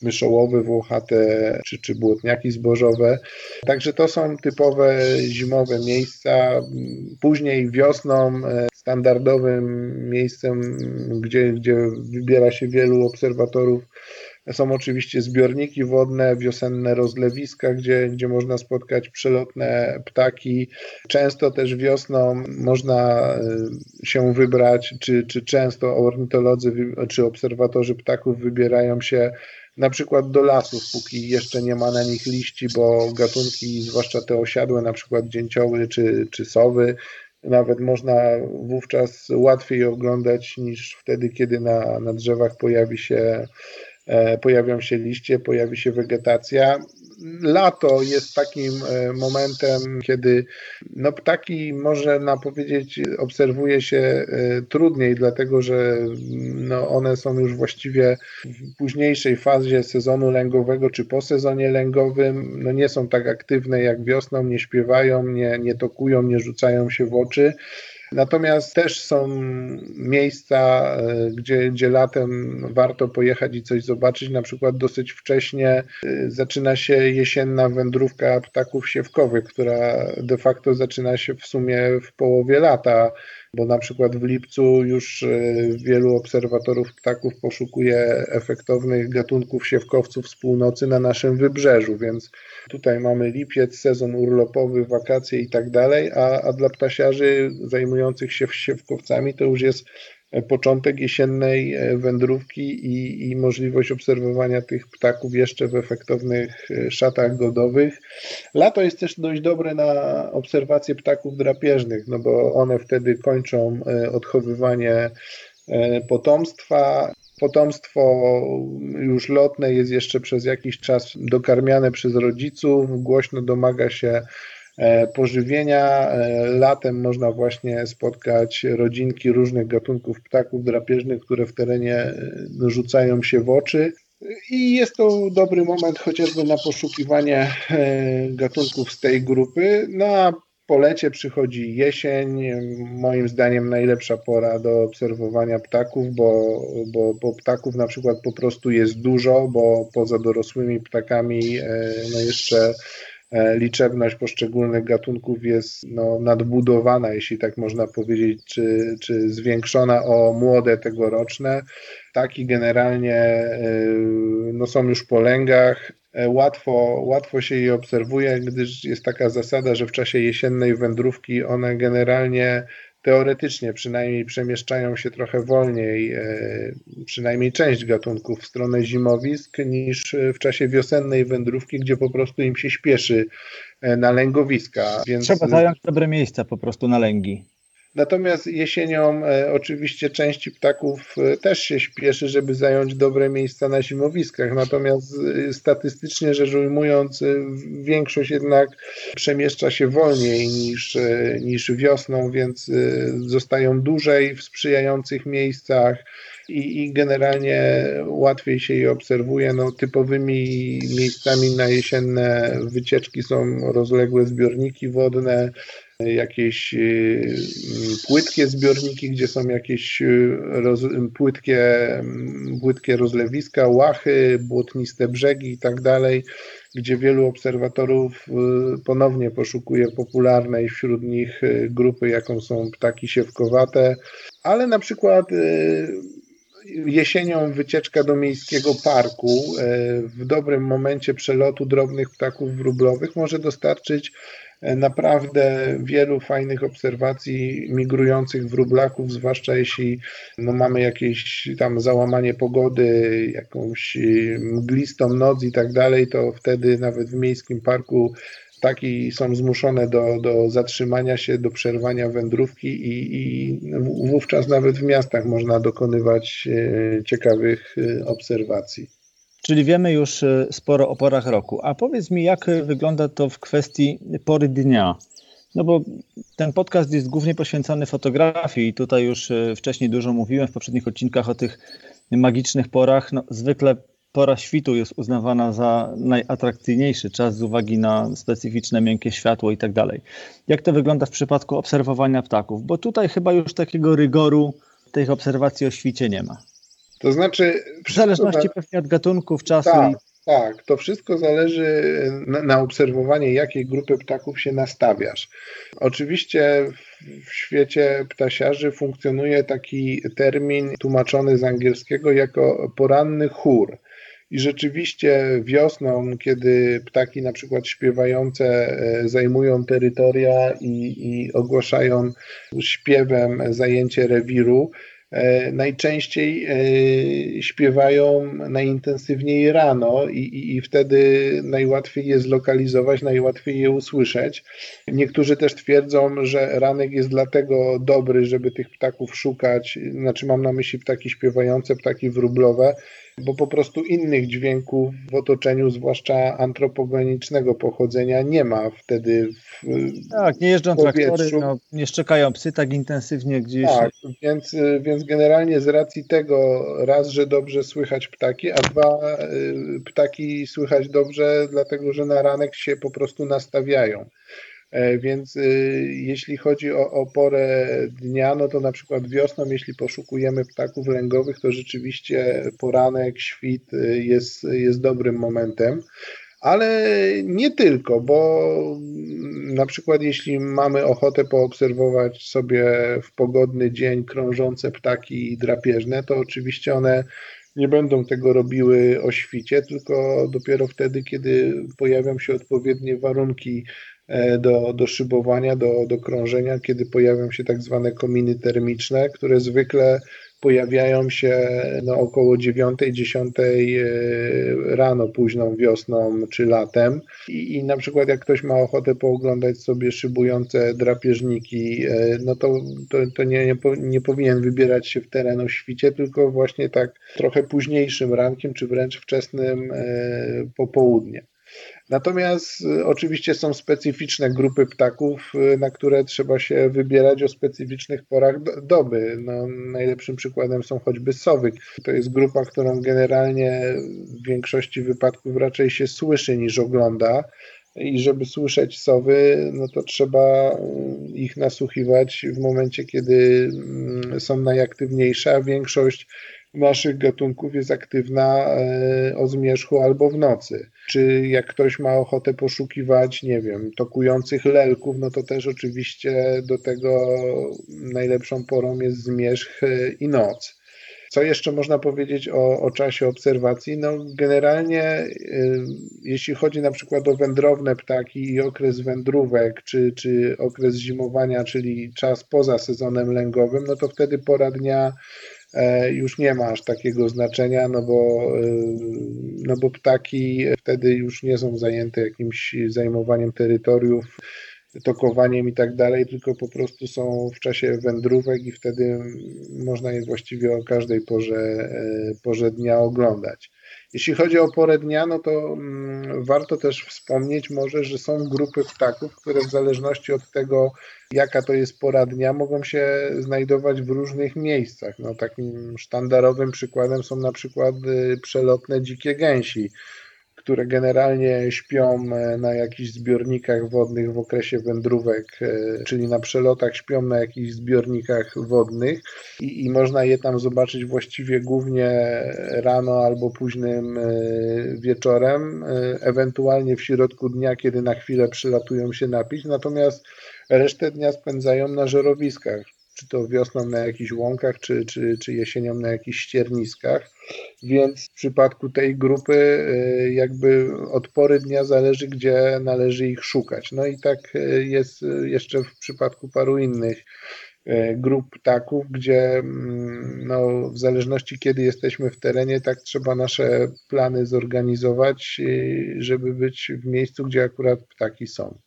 myszołowy, włochate czy, czy błotniaki zbożowe. Także to są typowe zimowe miejsca. Później wiosną standardowym miejscem, gdzie, gdzie wybiera się wielu obserwatorów. Są oczywiście zbiorniki wodne, wiosenne rozlewiska, gdzie, gdzie można spotkać przelotne ptaki. Często też wiosną można y, się wybrać, czy, czy często ornitolodzy czy obserwatorzy ptaków wybierają się na przykład do lasów, póki jeszcze nie ma na nich liści, bo gatunki, zwłaszcza te osiadłe, na przykład dzięcioły czy, czy sowy, nawet można wówczas łatwiej oglądać niż wtedy, kiedy na, na drzewach pojawi się, e, pojawią się liście, pojawi się wegetacja lato jest takim e, momentem, kiedy no, ptaki, można powiedzieć, obserwuje się e, trudniej, dlatego że no, one są już właściwie w późniejszej fazie sezonu lęgowego czy po sezonie lęgowym. No, nie są tak aktywne jak wiosną, nie śpiewają, nie, nie tokują, nie rzucają się w oczy. Natomiast też są miejsca, e, gdzie, gdzie latem warto pojechać i coś zobaczyć. Na przykład dosyć wcześnie e, zaczyna się jesienna wędrówka ptaków siewkowych, która de facto zaczyna się w sumie w połowie lata bo na przykład w lipcu już e, wielu obserwatorów ptaków poszukuje efektownych gatunków siewkowców z północy na naszym wybrzeżu, więc tutaj mamy lipiec, sezon urlopowy, wakacje i tak dalej, a, a dla ptasiarzy zajmujących się siewkowcami to już jest początek jesiennej e, wędrówki i, i, możliwość obserwowania tych ptaków jeszcze w efektownych e, szatach godowych. Lato jest też dość dobre na obserwację ptaków drapieżnych, no bo one wtedy kończą e, odchowywanie potomstwa. Potomstwo już lotne jest jeszcze przez jakiś czas dokarmiane przez rodziców, głośno domaga się pożywienia. E, latem można właśnie spotkać rodzinki różnych gatunków ptaków drapieżnych, które w terenie e, rzucają się w oczy. I jest to dobry moment chociażby na poszukiwanie gatunków z tej grupy. No a po lecie przychodzi jesień, moim zdaniem najlepsza pora do obserwowania ptaków, bo, bo, bo ptaków na przykład po prostu jest dużo, bo poza dorosłymi ptakami e, no jeszcze e, liczebność poszczególnych gatunków jest no, nadbudowana, jeśli tak można powiedzieć, czy, czy zwiększona o młode tegoroczne. Ptaki generalnie e, no, są już po lęgach, E, łatwo, łatwo się je obserwuje, gdyż jest taka zasada, że w czasie jesiennej wędrówki one generalnie teoretycznie przynajmniej przemieszczają się trochę wolniej, e, przynajmniej część gatunków w stronę zimowisk, niż w czasie wiosennej wędrówki, gdzie po prostu im się śpieszy e, na lęgowiska. Więc... Trzeba zająć dobre miejsca po prostu na lęgi. Natomiast jesienią e, oczywiście części ptaków e, też się śpieszy, żeby zająć dobre miejsca na zimowiskach. Natomiast e, statystycznie rzecz ujmując, większość jednak przemieszcza się wolniej niż, niż wiosną, więc zostają dłużej w sprzyjających miejscach. I, i, generalnie łatwiej się je obserwuje. No, typowymi miejscami na jesienne wycieczki są rozległe zbiorniki wodne, jakieś y, płytkie zbiorniki, gdzie są jakieś y, roz, płytkie, płytkie rozlewiska, łachy, błotniste brzegi i tak dalej, gdzie wielu obserwatorów y, ponownie poszukuje popularnej wśród nich grupy, jaką są ptaki siewkowate, ale na przykład jesienią wycieczka do miejskiego parku w dobrym momencie przelotu drobnych ptaków wróblowych może dostarczyć naprawdę wielu fajnych obserwacji migrujących wróblaków, zwłaszcza jeśli no, mamy jakieś tam załamanie pogody, jakąś mglistą noc i tak dalej, to wtedy nawet w miejskim parku ptaki są zmuszone do, do zatrzymania się, do przerwania wędrówki i, i wówczas nawet w miastach można dokonywać e, ciekawych e, obserwacji. Czyli wiemy już e, sporo o porach roku. A powiedz mi, jak wygląda to w kwestii pory dnia? No bo ten podcast jest głównie poświęcony fotografii i tutaj już e, wcześniej dużo mówiłem w poprzednich odcinkach o tych magicznych porach. No, zwykle pora świtu jest uznawana za najatrakcyjniejszy czas z uwagi na specyficzne miękkie światło i tak dalej. Jak to wygląda w przypadku obserwowania ptaków? Bo tutaj chyba już takiego rygoru tych obserwacji o świcie nie ma. To znaczy. W zależności za... pewnie od gatunków, czasu. Tak, tak, to wszystko zależy na, na obserwowanie, jakiej grupy ptaków się nastawiasz. Oczywiście w świecie ptasiarzy funkcjonuje taki termin tłumaczony z angielskiego jako poranny chór. I rzeczywiście wiosną, kiedy ptaki na przykład śpiewające e, zajmują terytoria i, i ogłaszają śpiewem zajęcie rewiru, najczęściej e, śpiewają najintensywniej rano i, i, i, wtedy najłatwiej je zlokalizować, najłatwiej je usłyszeć. Niektórzy też twierdzą, że ranek jest dlatego dobry, żeby tych ptaków szukać, znaczy mam na myśli ptaki śpiewające, ptaki wróblowe, bo po prostu innych dźwięków w otoczeniu, zwłaszcza antropogenicznego pochodzenia, nie ma wtedy w Tak, nie jeżdżą powietrzu. traktory, no, nie szczekają psy tak intensywnie gdzieś. Tak, więc, więc generalnie z racji tego raz, że dobrze słychać ptaki, a dwa, y, ptaki słychać dobrze, dlatego że na ranek się po prostu nastawiają. E, więc y, jeśli chodzi o, o porę dnia, no to na przykład wiosną, jeśli poszukujemy ptaków lęgowych, to rzeczywiście poranek, świt y, jest, jest dobrym momentem. Ale nie tylko, bo na przykład jeśli mamy ochotę poobserwować sobie w pogodny dzień krążące ptaki drapieżne, to oczywiście one nie będą tego robiły o świcie, tylko dopiero wtedy, kiedy pojawią się odpowiednie warunki do, do szybowania, do, do krążenia, kiedy pojawią się tak zwane kominy termiczne, które zwykle pojawiają się no, około 9-10 e, rano, późną wiosną czy latem. I, I na przykład jak ktoś ma ochotę pooglądać sobie szybujące drapieżniki, e, no to, to, to nie, nie, nie powinien wybierać się w teren o świcie, tylko właśnie tak trochę późniejszym rankiem, czy wręcz wczesnym popołudniem. Natomiast y, oczywiście są specyficzne grupy ptaków, y, na które trzeba się wybierać o specyficznych porach doby. No, najlepszym przykładem są choćby sowy. To jest grupa, którą generalnie w większości wypadków raczej się słyszy niż ogląda i żeby słyszeć sowy, no to trzeba ich nasłuchiwać w momencie, kiedy mm, są najaktywniejsze, a większość naszych gatunków jest aktywna o zmierzchu albo w nocy. Czy jak ktoś ma ochotę poszukiwać, nie wiem, tokujących lelków, no to też oczywiście do tego najlepszą porą jest zmierzch i noc. Co jeszcze można powiedzieć o, o czasie obserwacji? No, generalnie, y, jeśli chodzi na przykład o wędrowne ptaki i okres wędrówek, czy, czy okres zimowania, czyli czas poza sezonem lęgowym, no to wtedy pora dnia już nie ma aż takiego znaczenia, no bo, y, no bo ptaki wtedy już nie są zajęte jakimś zajmowaniem terytoriów tokowaniem i tak dalej, tylko po prostu są w czasie wędrówek i wtedy można je właściwie o każdej porze, e, porze dnia oglądać. Jeśli chodzi o porę dnia, no to mm, warto też wspomnieć może, że są grupy ptaków, które w zależności od tego, jaka to jest pora dnia, mogą się znajdować w różnych miejscach. No, takim sztandarowym przykładem są na przykład y, przelotne dzikie gęsi, które generalnie śpią e, na jakichś zbiornikach wodnych w okresie wędrówek, e, czyli na przelotach śpią na jakichś zbiornikach wodnych i, i można je tam zobaczyć właściwie głównie rano albo późnym e, wieczorem, ewentualnie w środku dnia, kiedy na chwilę przylatują się napić, natomiast resztę dnia spędzają na żerowiskach czy to wiosną na jakichś łąkach, czy, czy, czy jesienią na jakichś ścierniskach. Więc w przypadku tej grupy y, jakby od pory dnia zależy, gdzie należy ich szukać. No i tak y, jest y, jeszcze w przypadku paru innych grup ptaków, gdzie mm, no, w zależności kiedy jesteśmy w terenie, tak trzeba nasze plany zorganizować, żeby być w miejscu, gdzie akurat ptaki są.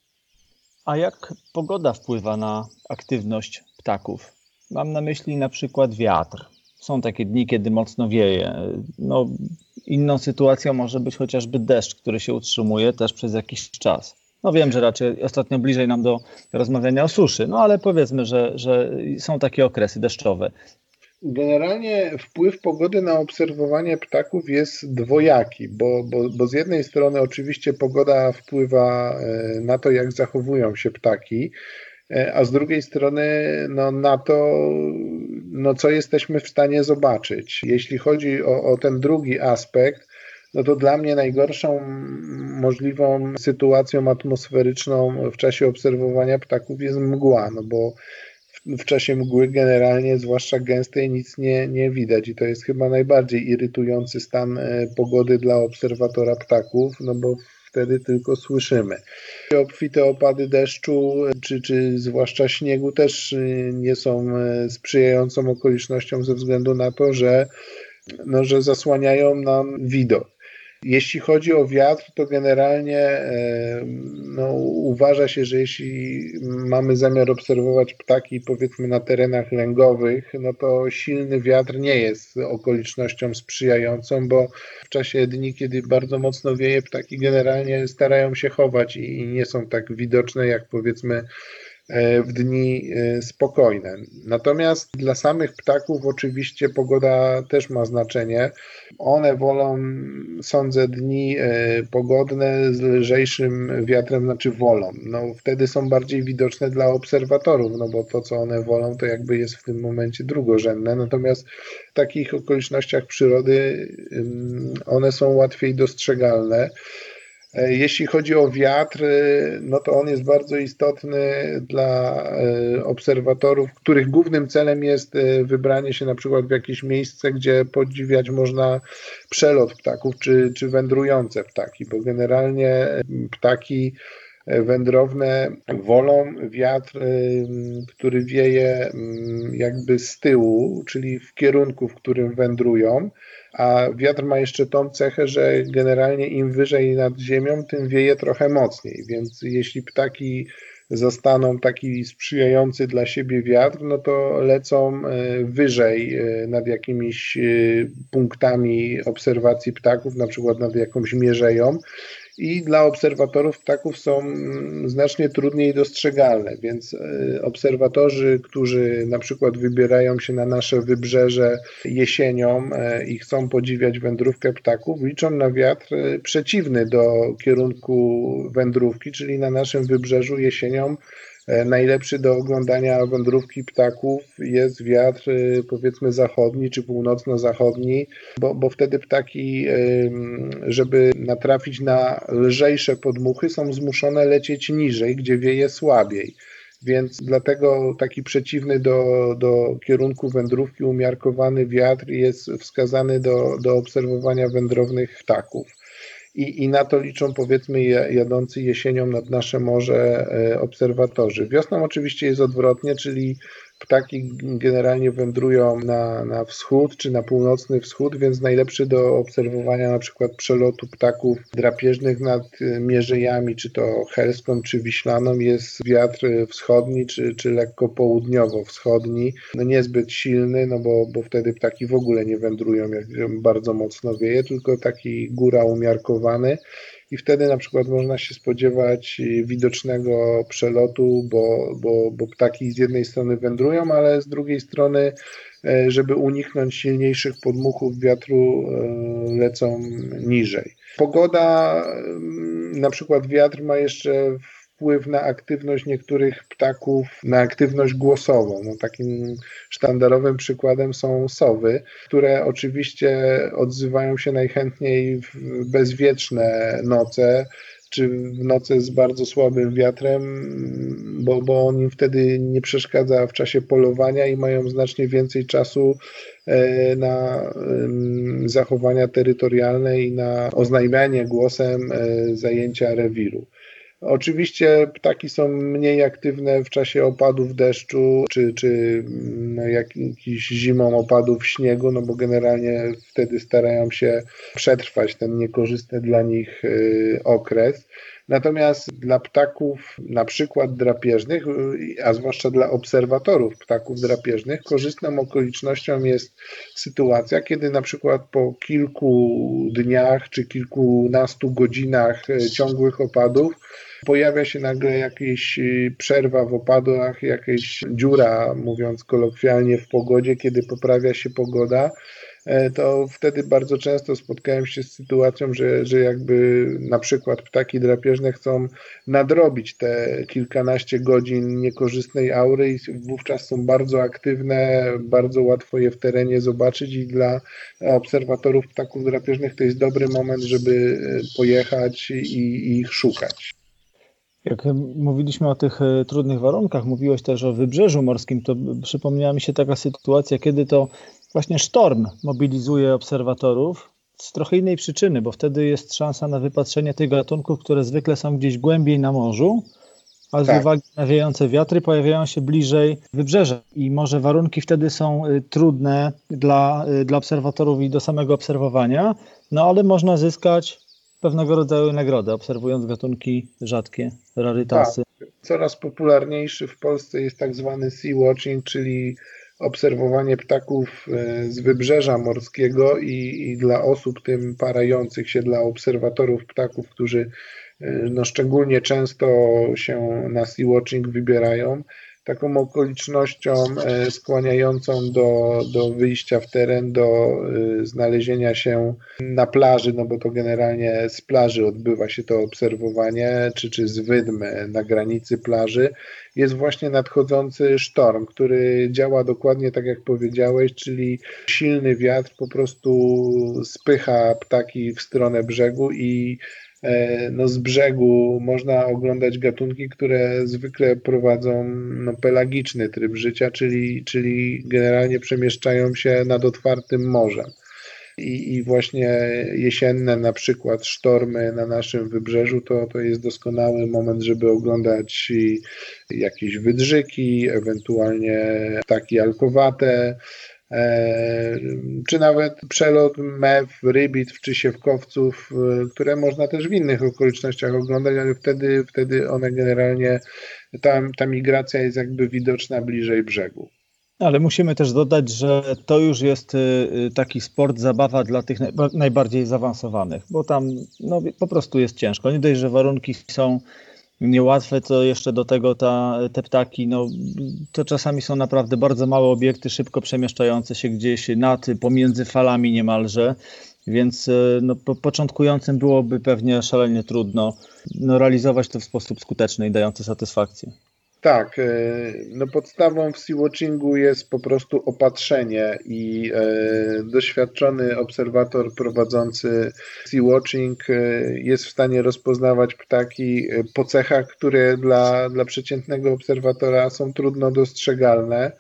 A jak pogoda wpływa na aktywność ptaków? Mam na myśli na przykład wiatr. Są takie dni, kiedy mocno wieje. No, inną sytuacją może być chociażby deszcz, który się utrzymuje też przez jakiś czas. No wiem, że raczej ostatnio bliżej nam do rozmawiania o suszy, no ale powiedzmy, że, że są takie okresy deszczowe. Generalnie wpływ pogody na obserwowanie ptaków jest dwojaki, bo, bo, bo z jednej strony oczywiście pogoda wpływa e, na to, jak zachowują się ptaki, a z drugiej strony no, na to, no, co jesteśmy w stanie zobaczyć. Jeśli chodzi o, o ten drugi aspekt, no to dla mnie najgorszą możliwą sytuacją atmosferyczną w czasie obserwowania ptaków jest mgła, no bo w czasie mgły generalnie, zwłaszcza gęstej, nic nie, nie widać i to jest chyba najbardziej irytujący stan e, pogody dla obserwatora ptaków, no bo wtedy tylko słyszymy. Obfite opady deszczu, czy, czy zwłaszcza śniegu też e, nie są e, sprzyjającą okolicznością ze względu na to, że, no, że zasłaniają nam widok. Jeśli chodzi o wiatr, to generalnie e, no, uważa się, że jeśli mamy zamiar obserwować ptaki powiedzmy na terenach lęgowych, no to silny wiatr nie jest okolicznością sprzyjającą, bo w czasie dni, kiedy bardzo mocno wieje, ptaki generalnie starają się chować i nie są tak widoczne jak powiedzmy w dni e, spokojne. Natomiast dla samych ptaków oczywiście pogoda też ma znaczenie. One wolą, sądzę, dni e, pogodne z lżejszym wiatrem, znaczy wolą. No, wtedy są bardziej widoczne dla obserwatorów, no bo to, co one wolą, to jakby jest w tym momencie drugorzędne. Natomiast w takich okolicznościach przyrody one są łatwiej dostrzegalne. E, jeśli chodzi o wiatr, e, no to on jest bardzo istotny dla e, obserwatorów, których głównym celem jest wybranie się na przykład w jakieś miejsce, gdzie podziwiać można przelot ptaków czy, czy wędrujące ptaki, bo generalnie ptaki wędrowne wolą wiatr, który wieje jakby z tyłu, czyli w kierunku, w którym wędrują a wiatr ma jeszcze tą cechę, że generalnie im wyżej nad ziemią, tym wieje trochę mocniej, więc jeśli ptaki zastaną taki sprzyjający dla siebie wiatr, no to lecą e, wyżej e, nad jakimiś e, punktami obserwacji ptaków, na przykład nad jakąś mierzeją i dla obserwatorów ptaków są mm, znacznie trudniej dostrzegalne, więc e, obserwatorzy, którzy na przykład wybierają się na nasze wybrzeże jesienią e, i chcą podziwiać wędrówkę ptaków, liczą na wiatr e, przeciwny do kierunku wędrówki, czyli na naszym wybrzeżu jesienią najlepszy do oglądania wędrówki ptaków jest wiatr e, powiedzmy zachodni czy północno-zachodni, bo, bo wtedy ptaki, żeby natrafić na lżejsze podmuchy, są zmuszone lecieć niżej, gdzie wieje słabiej. Więc dlatego taki przeciwny do, do kierunku wędrówki umiarkowany wiatr jest wskazany do, do obserwowania wędrownych ptaków i, i na to liczą powiedzmy jadący jesienią nad nasze morze e, obserwatorzy. Wiosną oczywiście jest odwrotnie, czyli Ptaki generalnie wędrują na, na wschód czy na północny wschód, więc najlepszy do obserwowania na przykład przelotu ptaków drapieżnych nad Mierzejami, czy to Helską, czy Wiślaną jest wiatr wschodni, czy, czy lekko południowo-wschodni. No niezbyt silny, no bo, bo wtedy ptaki w ogóle nie wędrują, jak bardzo mocno wieje, tylko taki góra umiarkowany i wtedy na przykład można się spodziewać widocznego przelotu, bo, bo, bo ptaki z jednej strony wędrują, ale z drugiej strony, e, żeby uniknąć silniejszych podmuchów wiatru, e, lecą niżej. Pogoda, na przykład wiatr ma jeszcze wpływ na aktywność niektórych ptaków, na aktywność głosową. No, takim sztandarowym przykładem są sowy, które oczywiście odzywają się najchętniej w bezwietrzne noce, czy w nocy z bardzo słabym wiatrem, bo, bo on im wtedy nie przeszkadza w czasie polowania i mają znacznie więcej czasu e, na zachowania terytorialne i na oznajmianie głosem e, zajęcia rewiru. Oczywiście ptaki są mniej aktywne w czasie opadów deszczu, czy, czy no, jakiś zimą opadów śniegu, no bo generalnie wtedy starają się przetrwać ten niekorzystny dla nich y, okres. Natomiast dla ptaków, na przykład drapieżnych, a zwłaszcza dla obserwatorów ptaków drapieżnych, korzystną okolicznością jest sytuacja, kiedy na przykład po kilku dniach czy kilkunastu godzinach y, ciągłych opadów pojawia się nagle jakaś y, przerwa w opadach, jakaś dziura, mówiąc kolokwialnie, w pogodzie, kiedy poprawia się pogoda, to wtedy bardzo często spotkałem się z sytuacją, że, że jakby na przykład ptaki drapieżne chcą nadrobić te kilkanaście godzin niekorzystnej aury i wówczas są bardzo aktywne, bardzo łatwo je w terenie zobaczyć i dla obserwatorów ptaków drapieżnych to jest dobry moment, żeby e, pojechać i, i ich szukać. Jak mówiliśmy o tych e, trudnych warunkach, mówiłeś też o wybrzeżu morskim, to przypomniała mi się taka sytuacja, kiedy to właśnie sztorm mobilizuje obserwatorów z trochę innej przyczyny, bo wtedy jest szansa na wypatrzenie tych gatunków, które zwykle są gdzieś głębiej na morzu, ale tak. z uwagi na wiejące wiatry pojawiają się bliżej wybrzeża i może warunki wtedy są e, trudne dla, e, dla obserwatorów i do samego obserwowania, no ale można zyskać pewnego rodzaju nagrodę, obserwując gatunki rzadkie, rarytasy. Tak. Coraz popularniejszy w Polsce jest tak zwany sea watching, czyli obserwowanie ptaków e, z wybrzeża morskiego i, i, dla osób tym parających się, dla obserwatorów ptaków, którzy e, no, szczególnie często się na sea watching wybierają, taką okolicznością e, skłaniającą do, do wyjścia w teren, do e, znalezienia się na plaży, no bo to generalnie z plaży odbywa się to obserwowanie, czy, czy z wydm na granicy plaży, jest właśnie nadchodzący sztorm, który działa dokładnie tak jak powiedziałeś, czyli silny wiatr po prostu spycha ptaki w stronę brzegu i E, no z brzegu można oglądać gatunki, które zwykle prowadzą no, pelagiczny tryb życia, czyli, czyli generalnie przemieszczają się nad otwartym morzem. I, I, właśnie jesienne na przykład sztormy na naszym wybrzeżu to, to jest doskonały moment, żeby oglądać jakieś wydrzyki, ewentualnie ptaki alkowate, E, czy nawet przelot mew, rybit czy siewkowców, e, które można też w innych okolicznościach oglądać, ale wtedy, wtedy one generalnie, ta, ta migracja jest jakby widoczna bliżej brzegu. Ale musimy też dodać, że to już jest y, taki sport, zabawa dla tych najbardziej zaawansowanych, bo tam no, po prostu jest ciężko. Nie dość, że warunki są niełatwe, to jeszcze do tego ta, te ptaki, no, to czasami są naprawdę bardzo małe obiekty, szybko przemieszczające się gdzieś nad, pomiędzy falami niemalże, więc y, no, po, początkującym byłoby pewnie szalenie trudno no, realizować to w sposób skuteczny i dający satysfakcję. Tak, e, no podstawą w sea-watchingu jest po prostu opatrzenie i e, doświadczony obserwator prowadzący sea-watching e, jest w stanie rozpoznawać ptaki po cechach, które dla, dla przeciętnego obserwatora są trudno dostrzegalne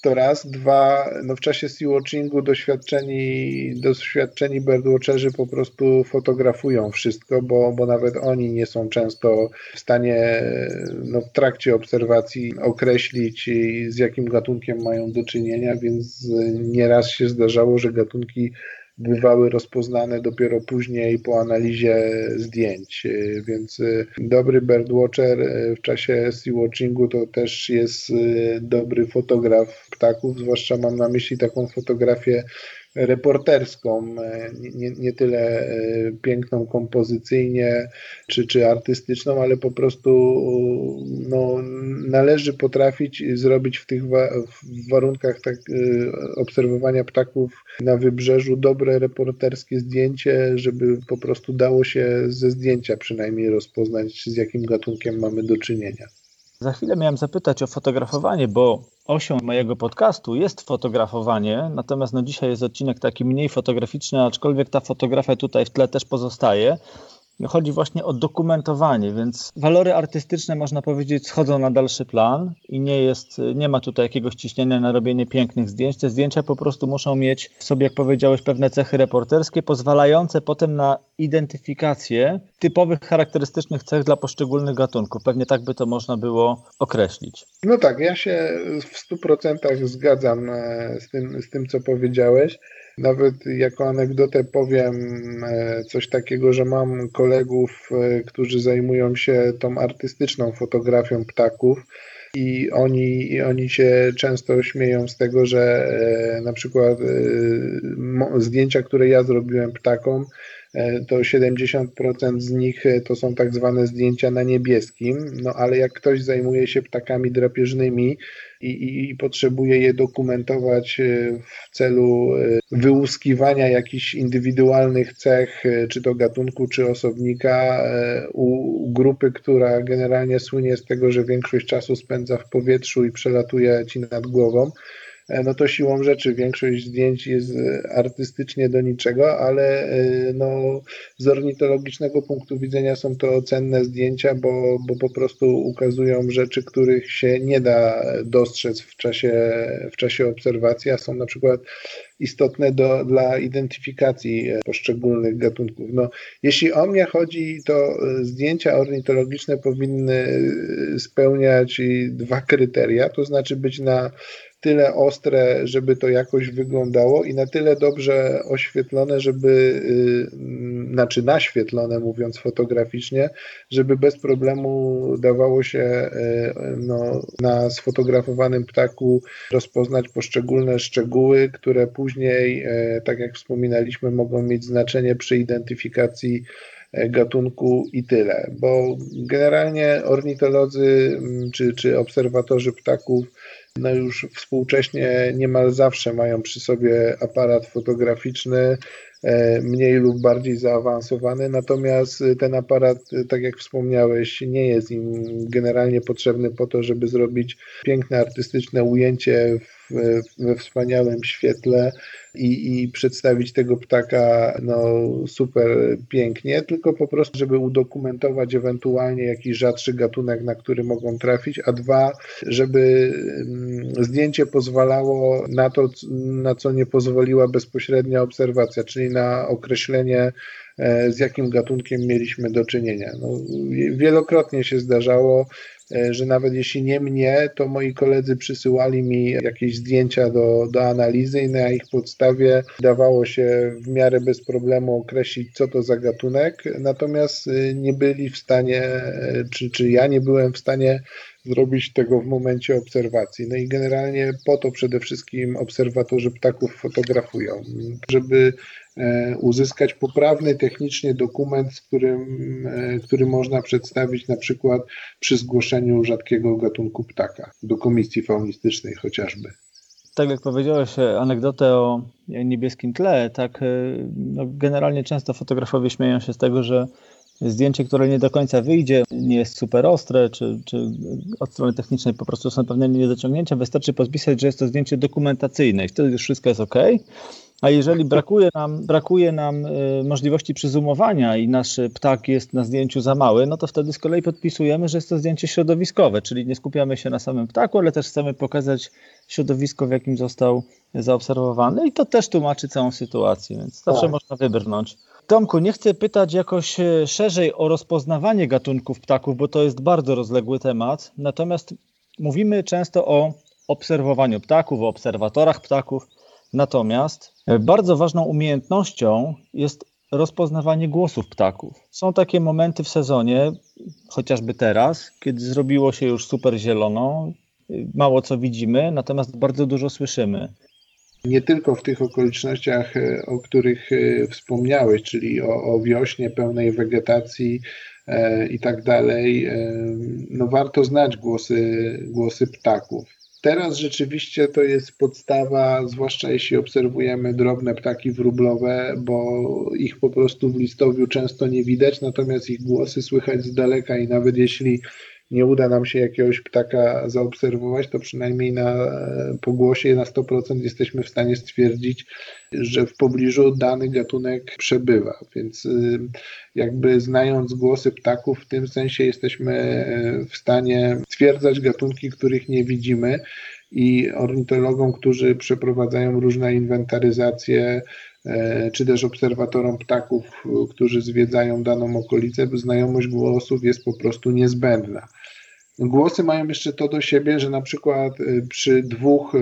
to raz. Dwa, no w czasie sea-watchingu doświadczeni, doświadczeni birdwatcherzy po prostu fotografują wszystko, bo, bo nawet oni nie są często w stanie no, w trakcie obserwacji określić z jakim gatunkiem mają do czynienia, więc nieraz się zdarzało, że gatunki bywały rozpoznane dopiero później po analizie zdjęć, więc dobry birdwatcher w czasie sea-watchingu to też jest dobry fotograf ptaków, zwłaszcza mam na myśli taką fotografię reporterską, e, nie, nie tyle e, piękną kompozycyjnie czy, czy artystyczną, ale po prostu no, należy potrafić zrobić w tych wa w warunkach tak, e, obserwowania ptaków na wybrzeżu dobre reporterskie zdjęcie, żeby po prostu dało się ze zdjęcia przynajmniej rozpoznać, z jakim gatunkiem mamy do czynienia. Za chwilę miałem zapytać o fotografowanie, bo osią mojego podcastu jest fotografowanie, natomiast no dzisiaj jest odcinek taki mniej fotograficzny, aczkolwiek ta fotografia tutaj w tle też pozostaje. Chodzi właśnie o dokumentowanie, więc walory artystyczne można powiedzieć schodzą na dalszy plan i nie jest, nie ma tutaj jakiegoś ciśnienia na robienie pięknych zdjęć. Te zdjęcia po prostu muszą mieć w sobie, jak powiedziałeś, pewne cechy reporterskie, pozwalające potem na identyfikację typowych, charakterystycznych cech dla poszczególnych gatunków. Pewnie tak by to można było określić. No tak, ja się w 100% zgadzam e, z tym, z tym co powiedziałeś. Nawet jako anegdotę powiem e, coś takiego, że mam kolegów, e, którzy zajmują się tą artystyczną fotografią ptaków. I oni, I oni się często śmieją z tego, że e, na przykład zdjęcia, które ja zrobiłem ptakom, to 70% z nich to są tak zwane zdjęcia na niebieskim, no ale jak ktoś zajmuje się ptakami drapieżnymi, i, i, potrzebuje je dokumentować e, w celu e, wyłuskiwania jakichś indywidualnych cech, e, czy to gatunku, czy osobnika u grupy, która generalnie słynie z tego, że większość czasu spędza w powietrzu i przelatuje ci nad głową E, no to siłą rzeczy większość zdjęć jest e, artystycznie do niczego, ale e, no, z ornitologicznego punktu widzenia są to cenne zdjęcia, bo, bo po prostu ukazują rzeczy, których się nie da dostrzec w czasie, w czasie obserwacji, a są na przykład istotne do, dla identyfikacji poszczególnych gatunków. No, jeśli o mnie chodzi, to zdjęcia ornitologiczne powinny spełniać dwa kryteria, to znaczy być na tyle ostre, żeby to jakoś wyglądało i na tyle dobrze oświetlone, żeby, y, znaczy naświetlone, mówiąc fotograficznie, żeby bez problemu dawało się y, no, na sfotografowanym ptaku rozpoznać poszczególne szczegóły, które później, y, tak jak wspominaliśmy, mogą mieć znaczenie przy identyfikacji gatunku i tyle, bo generalnie ornitolodzy mm, czy, czy obserwatorzy ptaków no już współcześnie niemal zawsze mają przy sobie aparat fotograficzny, e, mniej lub bardziej zaawansowany, natomiast ten aparat, tak jak wspomniałeś, nie jest im generalnie potrzebny po to, żeby zrobić piękne artystyczne ujęcie w, we wspaniałym świetle i, i przedstawić tego ptaka no, super pięknie, tylko po prostu, żeby udokumentować ewentualnie jakiś rzadszy gatunek, na który mogą trafić, a dwa, żeby mm, zdjęcie pozwalało na to, na co nie pozwoliła bezpośrednia obserwacja, czyli na określenie e, z jakim gatunkiem mieliśmy do czynienia. No, wielokrotnie się zdarzało, że nawet jeśli nie mnie, to moi koledzy przysyłali mi jakieś zdjęcia do, do analizy i na ich podstawie dawało się w miarę bez problemu określić, co to za gatunek, natomiast e, nie byli w stanie, e, czy, czy ja nie byłem w stanie zrobić tego w momencie obserwacji. No i generalnie po to przede wszystkim obserwatorzy ptaków fotografują, żeby e, uzyskać poprawny technicznie dokument, którym, e, który można przedstawić na przykład przy zgłoszeniu rzadkiego gatunku ptaka do komisji faunistycznej chociażby tak jak powiedziałeś anegdotę o niebieskim tle, tak no generalnie często fotografowie śmieją się z tego, że zdjęcie, które nie do końca wyjdzie, nie jest super ostre, czy, czy od strony technicznej po prostu są pewne niedociągnięcia, wystarczy podpisać, że jest to zdjęcie dokumentacyjne i wtedy już wszystko jest ok. A jeżeli brakuje nam, brakuje nam y, możliwości przyzumowania i nasz ptak jest na zdjęciu za mały, no to wtedy z kolei podpisujemy, że jest to zdjęcie środowiskowe, czyli nie skupiamy się na samym ptaku, ale też chcemy pokazać środowisko, w jakim został zaobserwowany i to też tłumaczy całą sytuację, więc zawsze tak. można wybrnąć. Tomku, nie chcę pytać jakoś e, szerzej o rozpoznawanie gatunków ptaków, bo to jest bardzo rozległy temat. Natomiast mówimy często o obserwowaniu ptaków, o obserwatorach ptaków. Natomiast e, bardzo ważną umiejętnością jest rozpoznawanie głosów ptaków. Są takie momenty w sezonie, chociażby teraz, kiedy zrobiło się już super zielono, e, mało co widzimy, natomiast bardzo dużo słyszymy nie tylko w tych okolicznościach, e, o których e, wspomniałeś, czyli o, o wiośnie pełnej wegetacji e, i tak dalej, no warto znać głosy, głosy ptaków. Teraz rzeczywiście to jest podstawa, zwłaszcza jeśli obserwujemy drobne ptaki wróblowe, bo ich po prostu w listowiu często nie widać, natomiast ich głosy słychać z daleka i nawet jeśli nie uda nam się jakiegoś ptaka zaobserwować, to przynajmniej na pogłosie na 100% jesteśmy w stanie stwierdzić, że w pobliżu dany gatunek przebywa. Więc y, jakby znając głosy ptaków, w tym sensie jesteśmy y, w stanie stwierdzać gatunki, których nie widzimy. I ornitologom, którzy przeprowadzają różne inwentaryzacje, y, czy też obserwatorom ptaków, którzy zwiedzają daną okolicę, znajomość głosów jest po prostu niezbędna. Głosy mają jeszcze to do siebie, że na przykład y, przy dwóch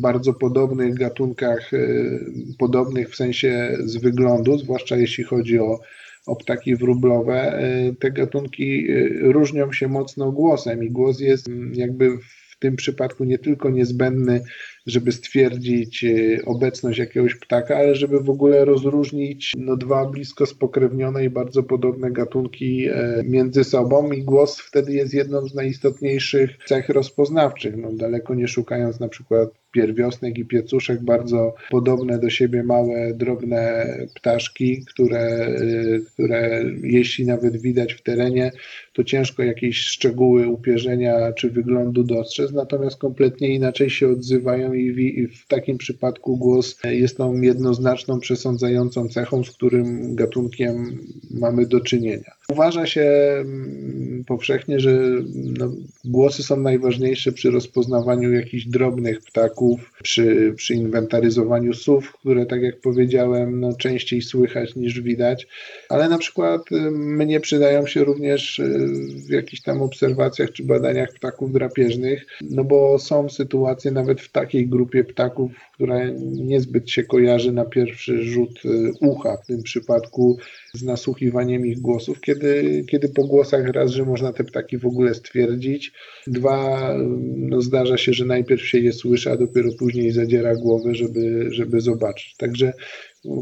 bardzo podobnych gatunkach, y, podobnych w sensie z wyglądu, zwłaszcza jeśli chodzi o, o ptaki wróblowe, y, te gatunki różnią się mocno głosem i głos jest mm, jakby w tym przypadku nie tylko niezbędny żeby stwierdzić e, obecność jakiegoś ptaka, ale żeby w ogóle rozróżnić no, dwa blisko spokrewnione i bardzo podobne gatunki e, między sobą i głos wtedy jest jedną z najistotniejszych cech rozpoznawczych. No, daleko nie szukając na przykład pierwiosnek i piecuszek, bardzo podobne do siebie małe, drobne ptaszki, które, y, które jeśli nawet widać w terenie, to ciężko jakieś szczegóły upierzenia czy wyglądu dostrzec, natomiast kompletnie inaczej się odzywają i w, takim przypadku głos jest tą jednoznaczną, przesądzającą cechą, z którym gatunkiem mamy do czynienia. Uważa się mm, powszechnie, że no, głosy są najważniejsze przy rozpoznawaniu jakichś drobnych ptaków, przy, przy inwentaryzowaniu słów, które, tak jak powiedziałem, no, częściej słychać niż widać, ale na przykład y, mnie przydają się również y, w jakichś tam obserwacjach czy badaniach ptaków drapieżnych, no bo są sytuacje nawet w takiej grupie ptaków, która niezbyt się kojarzy na pierwszy rzut y, ucha, w tym przypadku z nasłuchiwaniem ich głosów, kiedy, kiedy po głosach raz, że można te ptaki w ogóle stwierdzić, dwa, no zdarza się, że najpierw się je słyszy, a dopiero później zadziera głowę, żeby, żeby zobaczyć. Także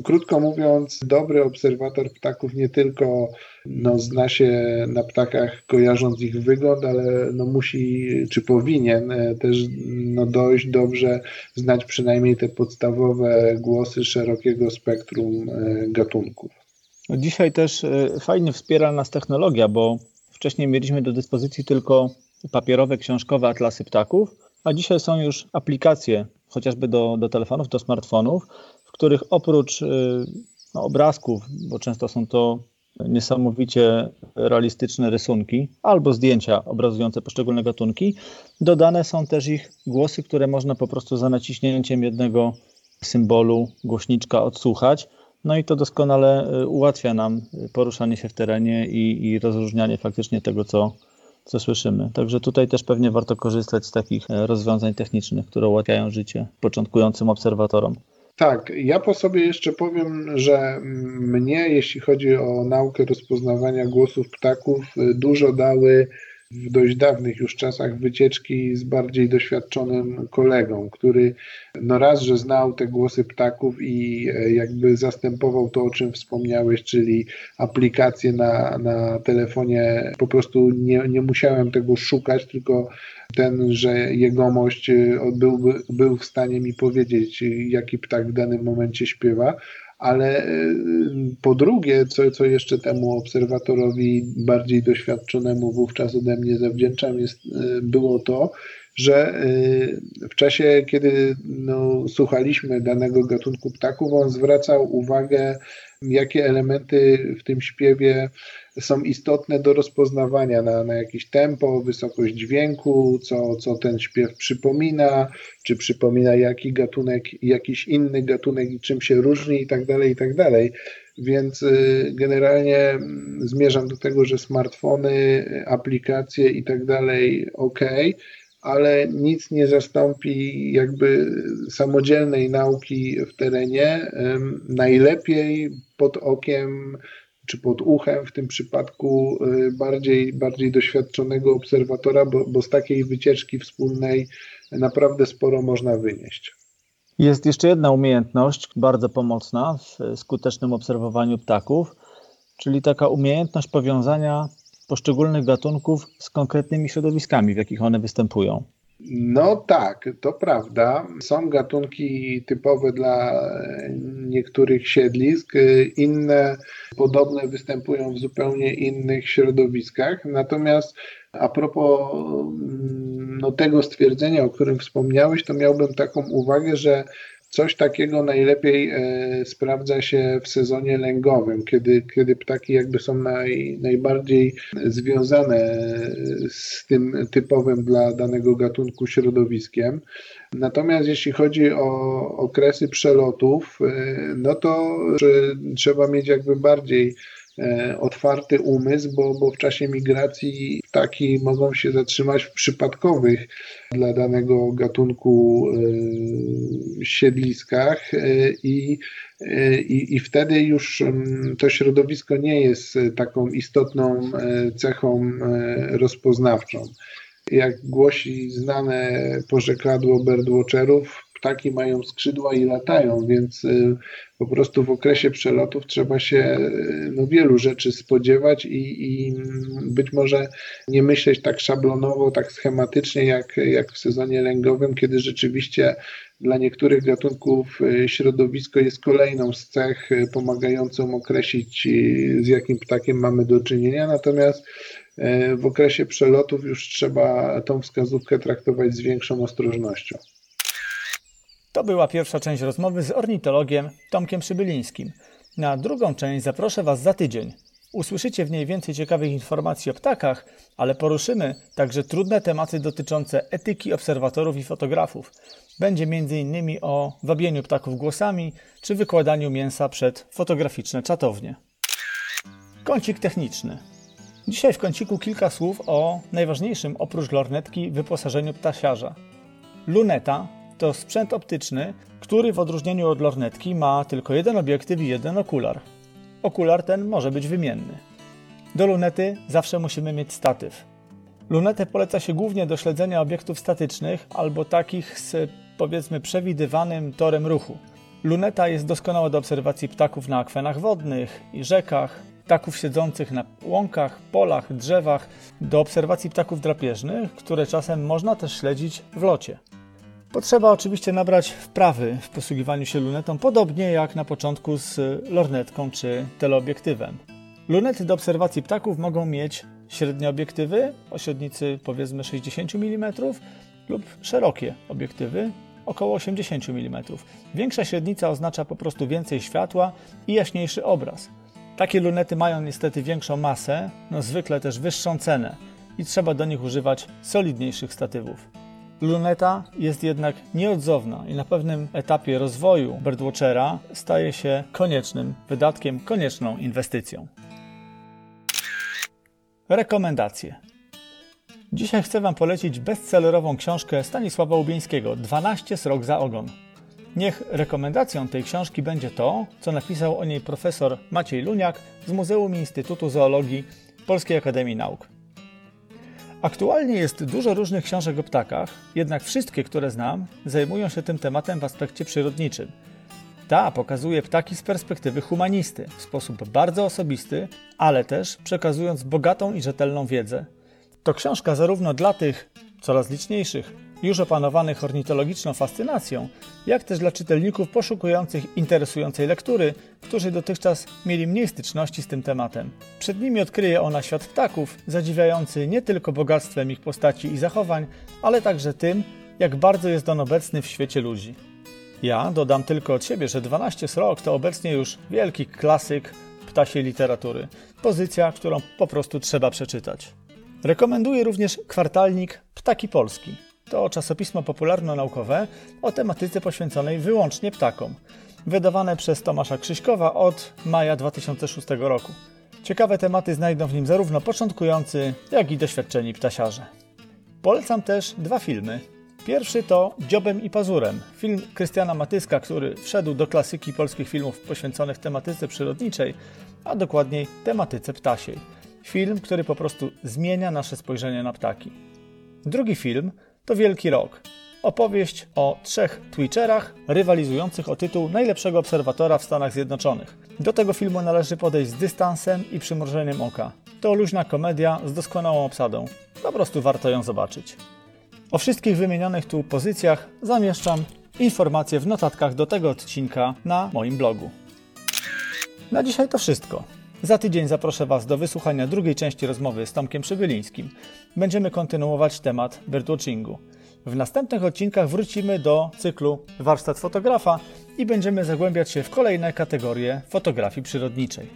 krótko mówiąc, dobry obserwator ptaków nie tylko no, zna się na ptakach, kojarząc ich wygląd, ale no, musi, czy powinien e, też no, dojść dobrze, znać przynajmniej te podstawowe głosy szerokiego spektrum e, gatunków. Dzisiaj też e, fajnie wspiera nas technologia, bo wcześniej mieliśmy do dyspozycji tylko papierowe, książkowe atlasy ptaków, a dzisiaj są już aplikacje, chociażby do, do telefonów, do smartfonów, w których oprócz no, obrazków, bo często są to niesamowicie realistyczne rysunki albo zdjęcia obrazujące poszczególne gatunki. Dodane są też ich głosy, które można po prostu za naciśnięciem jednego symbolu głośniczka odsłuchać. No i to doskonale y, ułatwia nam poruszanie się w terenie i, i rozróżnianie faktycznie tego, co, co słyszymy. Także tutaj też pewnie warto korzystać z takich e, rozwiązań technicznych, które ułatwiają życie początkującym obserwatorom. Tak, ja po sobie jeszcze powiem, że mnie, jeśli chodzi o naukę rozpoznawania głosów ptaków, dużo dały w dość dawnych już czasach wycieczki z bardziej doświadczonym kolegą, który no raz, że znał te głosy ptaków i e, jakby zastępował to, o czym wspomniałeś, czyli aplikacje na, na telefonie. Po prostu nie, nie musiałem tego szukać, tylko ten, że jegomość e, byłby, był w stanie mi powiedzieć, jaki ptak w danym momencie śpiewa ale y, po drugie, co, co jeszcze temu obserwatorowi bardziej doświadczonemu wówczas ode mnie zawdzięczam, jest, y, było to, że y, w czasie, kiedy no, słuchaliśmy danego gatunku ptaków, on zwracał uwagę, jakie elementy w tym śpiewie są istotne do rozpoznawania na, na jakieś tempo, wysokość dźwięku, co, co ten śpiew przypomina, czy przypomina jaki gatunek, jakiś inny gatunek i czym się różni i tak dalej, i tak dalej. Więc y, generalnie mm, zmierzam do tego, że smartfony, aplikacje i tak dalej, ok, ale nic nie zastąpi jakby samodzielnej nauki w terenie. Najlepiej pod okiem czy pod uchem w tym przypadku y, bardziej, bardziej doświadczonego obserwatora, bo, bo z takiej wycieczki wspólnej naprawdę sporo można wynieść. Jest jeszcze jedna umiejętność bardzo pomocna w skutecznym obserwowaniu ptaków, czyli taka umiejętność powiązania poszczególnych gatunków z konkretnymi środowiskami, w jakich one występują. No tak, to prawda. Są gatunki typowe dla niektórych siedlisk, inne podobne występują w zupełnie innych środowiskach. Natomiast a propos no, tego stwierdzenia, o którym wspomniałeś, to miałbym taką uwagę, że Coś takiego najlepiej e, sprawdza się w sezonie lęgowym, kiedy, kiedy ptaki jakby są naj, najbardziej związane z tym typowym dla danego gatunku środowiskiem. Natomiast jeśli chodzi o okresy przelotów, e, no to trzeba mieć jakby bardziej E, otwarty umysł, bo, bo w czasie migracji ptaki mogą się zatrzymać w przypadkowych dla danego gatunku e, siedliskach e, i, i, i wtedy już to środowisko nie jest taką istotną cechą rozpoznawczą. Jak głosi znane pożekladło birdwatcherów, ptaki mają skrzydła i latają, więc y, po prostu w okresie przelotów trzeba się y, no, wielu rzeczy spodziewać i, i być może nie myśleć tak szablonowo, tak schematycznie jak, jak w sezonie lęgowym, kiedy rzeczywiście dla niektórych gatunków y, środowisko jest kolejną z cech pomagającą określić, z jakim ptakiem mamy do czynienia. Natomiast w okresie przelotów już trzeba tą wskazówkę traktować z większą ostrożnością. To była pierwsza część rozmowy z ornitologiem Tomkiem Przybylińskim. Na drugą część zaproszę Was za tydzień. Usłyszycie w niej więcej ciekawych informacji o ptakach, ale poruszymy także trudne tematy dotyczące etyki obserwatorów i fotografów. Będzie m.in. o wabieniu ptaków głosami czy wykładaniu mięsa przed fotograficzne czatownie. Kącik techniczny. Dzisiaj w kąciku kilka słów o najważniejszym oprócz lornetki wyposażeniu ptasiarza. Luneta to sprzęt optyczny, który w odróżnieniu od lornetki ma tylko jeden obiektyw i jeden okular. Okular ten może być wymienny. Do lunety zawsze musimy mieć statyw. Lunetę poleca się głównie do śledzenia obiektów statycznych albo takich z powiedzmy przewidywanym torem ruchu. Luneta jest doskonała do obserwacji ptaków na akwenach wodnych i rzekach, ptaków siedzących na łąkach, polach, drzewach, do obserwacji ptaków drapieżnych, które czasem można też śledzić w locie. Potrzeba oczywiście nabrać wprawy w posługiwaniu się lunetą, podobnie jak na początku z lornetką czy teleobiektywem. Lunety do obserwacji ptaków mogą mieć średnie obiektywy o średnicy powiedzmy 60 mm lub szerokie obiektywy około 80 mm. Większa średnica oznacza po prostu więcej światła i jaśniejszy obraz. Takie lunety mają niestety większą masę, no zwykle też wyższą cenę i trzeba do nich używać solidniejszych statywów. Luneta jest jednak nieodzowna i na pewnym etapie rozwoju birdwatchera staje się koniecznym wydatkiem, konieczną inwestycją. Rekomendacje. Dzisiaj chcę Wam polecić bestsellerową książkę Stanisława Łubieńskiego 12 srok za ogon. Niech rekomendacją tej książki będzie to, co napisał o niej profesor Maciej Luniak z Muzeum Instytutu Zoologii Polskiej Akademii Nauk. Aktualnie jest dużo różnych książek o ptakach, jednak wszystkie, które znam, zajmują się tym tematem w aspekcie przyrodniczym. Ta pokazuje ptaki z perspektywy humanisty, w sposób bardzo osobisty, ale też przekazując bogatą i rzetelną wiedzę. To książka zarówno dla tych, coraz liczniejszych, już opanowanych ornitologiczną fascynacją, jak też dla czytelników poszukujących interesującej lektury, którzy dotychczas mieli mniej styczności z tym tematem. Przed nimi odkryje ona świat ptaków, zadziwiający nie tylko bogactwem ich postaci i zachowań, ale także tym, jak bardzo jest on obecny w świecie ludzi. Ja dodam tylko od siebie, że 12 Srok to obecnie już wielki klasyk ptasiej literatury. Pozycja, którą po prostu trzeba przeczytać. Rekomenduję również kwartalnik Ptaki Polski. To czasopismo popularno-naukowe o tematyce poświęconej wyłącznie ptakom. Wydawane przez Tomasza Krzyśkowa od maja 2006 roku. Ciekawe tematy znajdą w nim zarówno początkujący, jak i doświadczeni ptasiarze. Polecam też dwa filmy. Pierwszy to Dziobem i Pazurem, film Krystiana Matyska, który wszedł do klasyki polskich filmów poświęconych tematyce przyrodniczej, a dokładniej tematyce ptasiej. Film, który po prostu zmienia nasze spojrzenie na ptaki. Drugi film to Wielki Rok. Opowieść o trzech Twitcherach rywalizujących o tytuł najlepszego obserwatora w Stanach Zjednoczonych. Do tego filmu należy podejść z dystansem i przymrużeniem oka. To luźna komedia z doskonałą obsadą. Po prostu warto ją zobaczyć. O wszystkich wymienionych tu pozycjach zamieszczam informacje w notatkach do tego odcinka na moim blogu. Na dzisiaj to wszystko. Za tydzień zaproszę Was do wysłuchania drugiej części rozmowy z Tomkiem Przybylińskim. Będziemy kontynuować temat birdwatchingu. W następnych odcinkach wrócimy do cyklu Warsztat fotografa i będziemy zagłębiać się w kolejne kategorie fotografii przyrodniczej.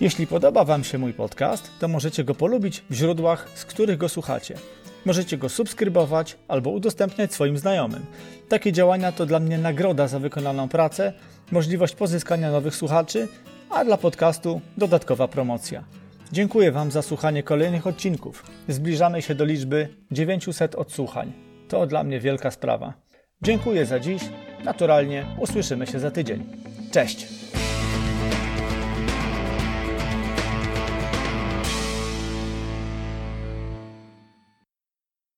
Jeśli podoba Wam się mój podcast, to możecie go polubić w źródłach, z których go słuchacie. Możecie go subskrybować albo udostępniać swoim znajomym. Takie działania to dla mnie nagroda za wykonaną pracę, możliwość pozyskania nowych słuchaczy a dla podcastu dodatkowa promocja. Dziękuję Wam za słuchanie kolejnych odcinków. Zbliżamy się do liczby 900 odsłuchań. To dla mnie wielka sprawa. Dziękuję za dziś. Naturalnie usłyszymy się za tydzień. Cześć!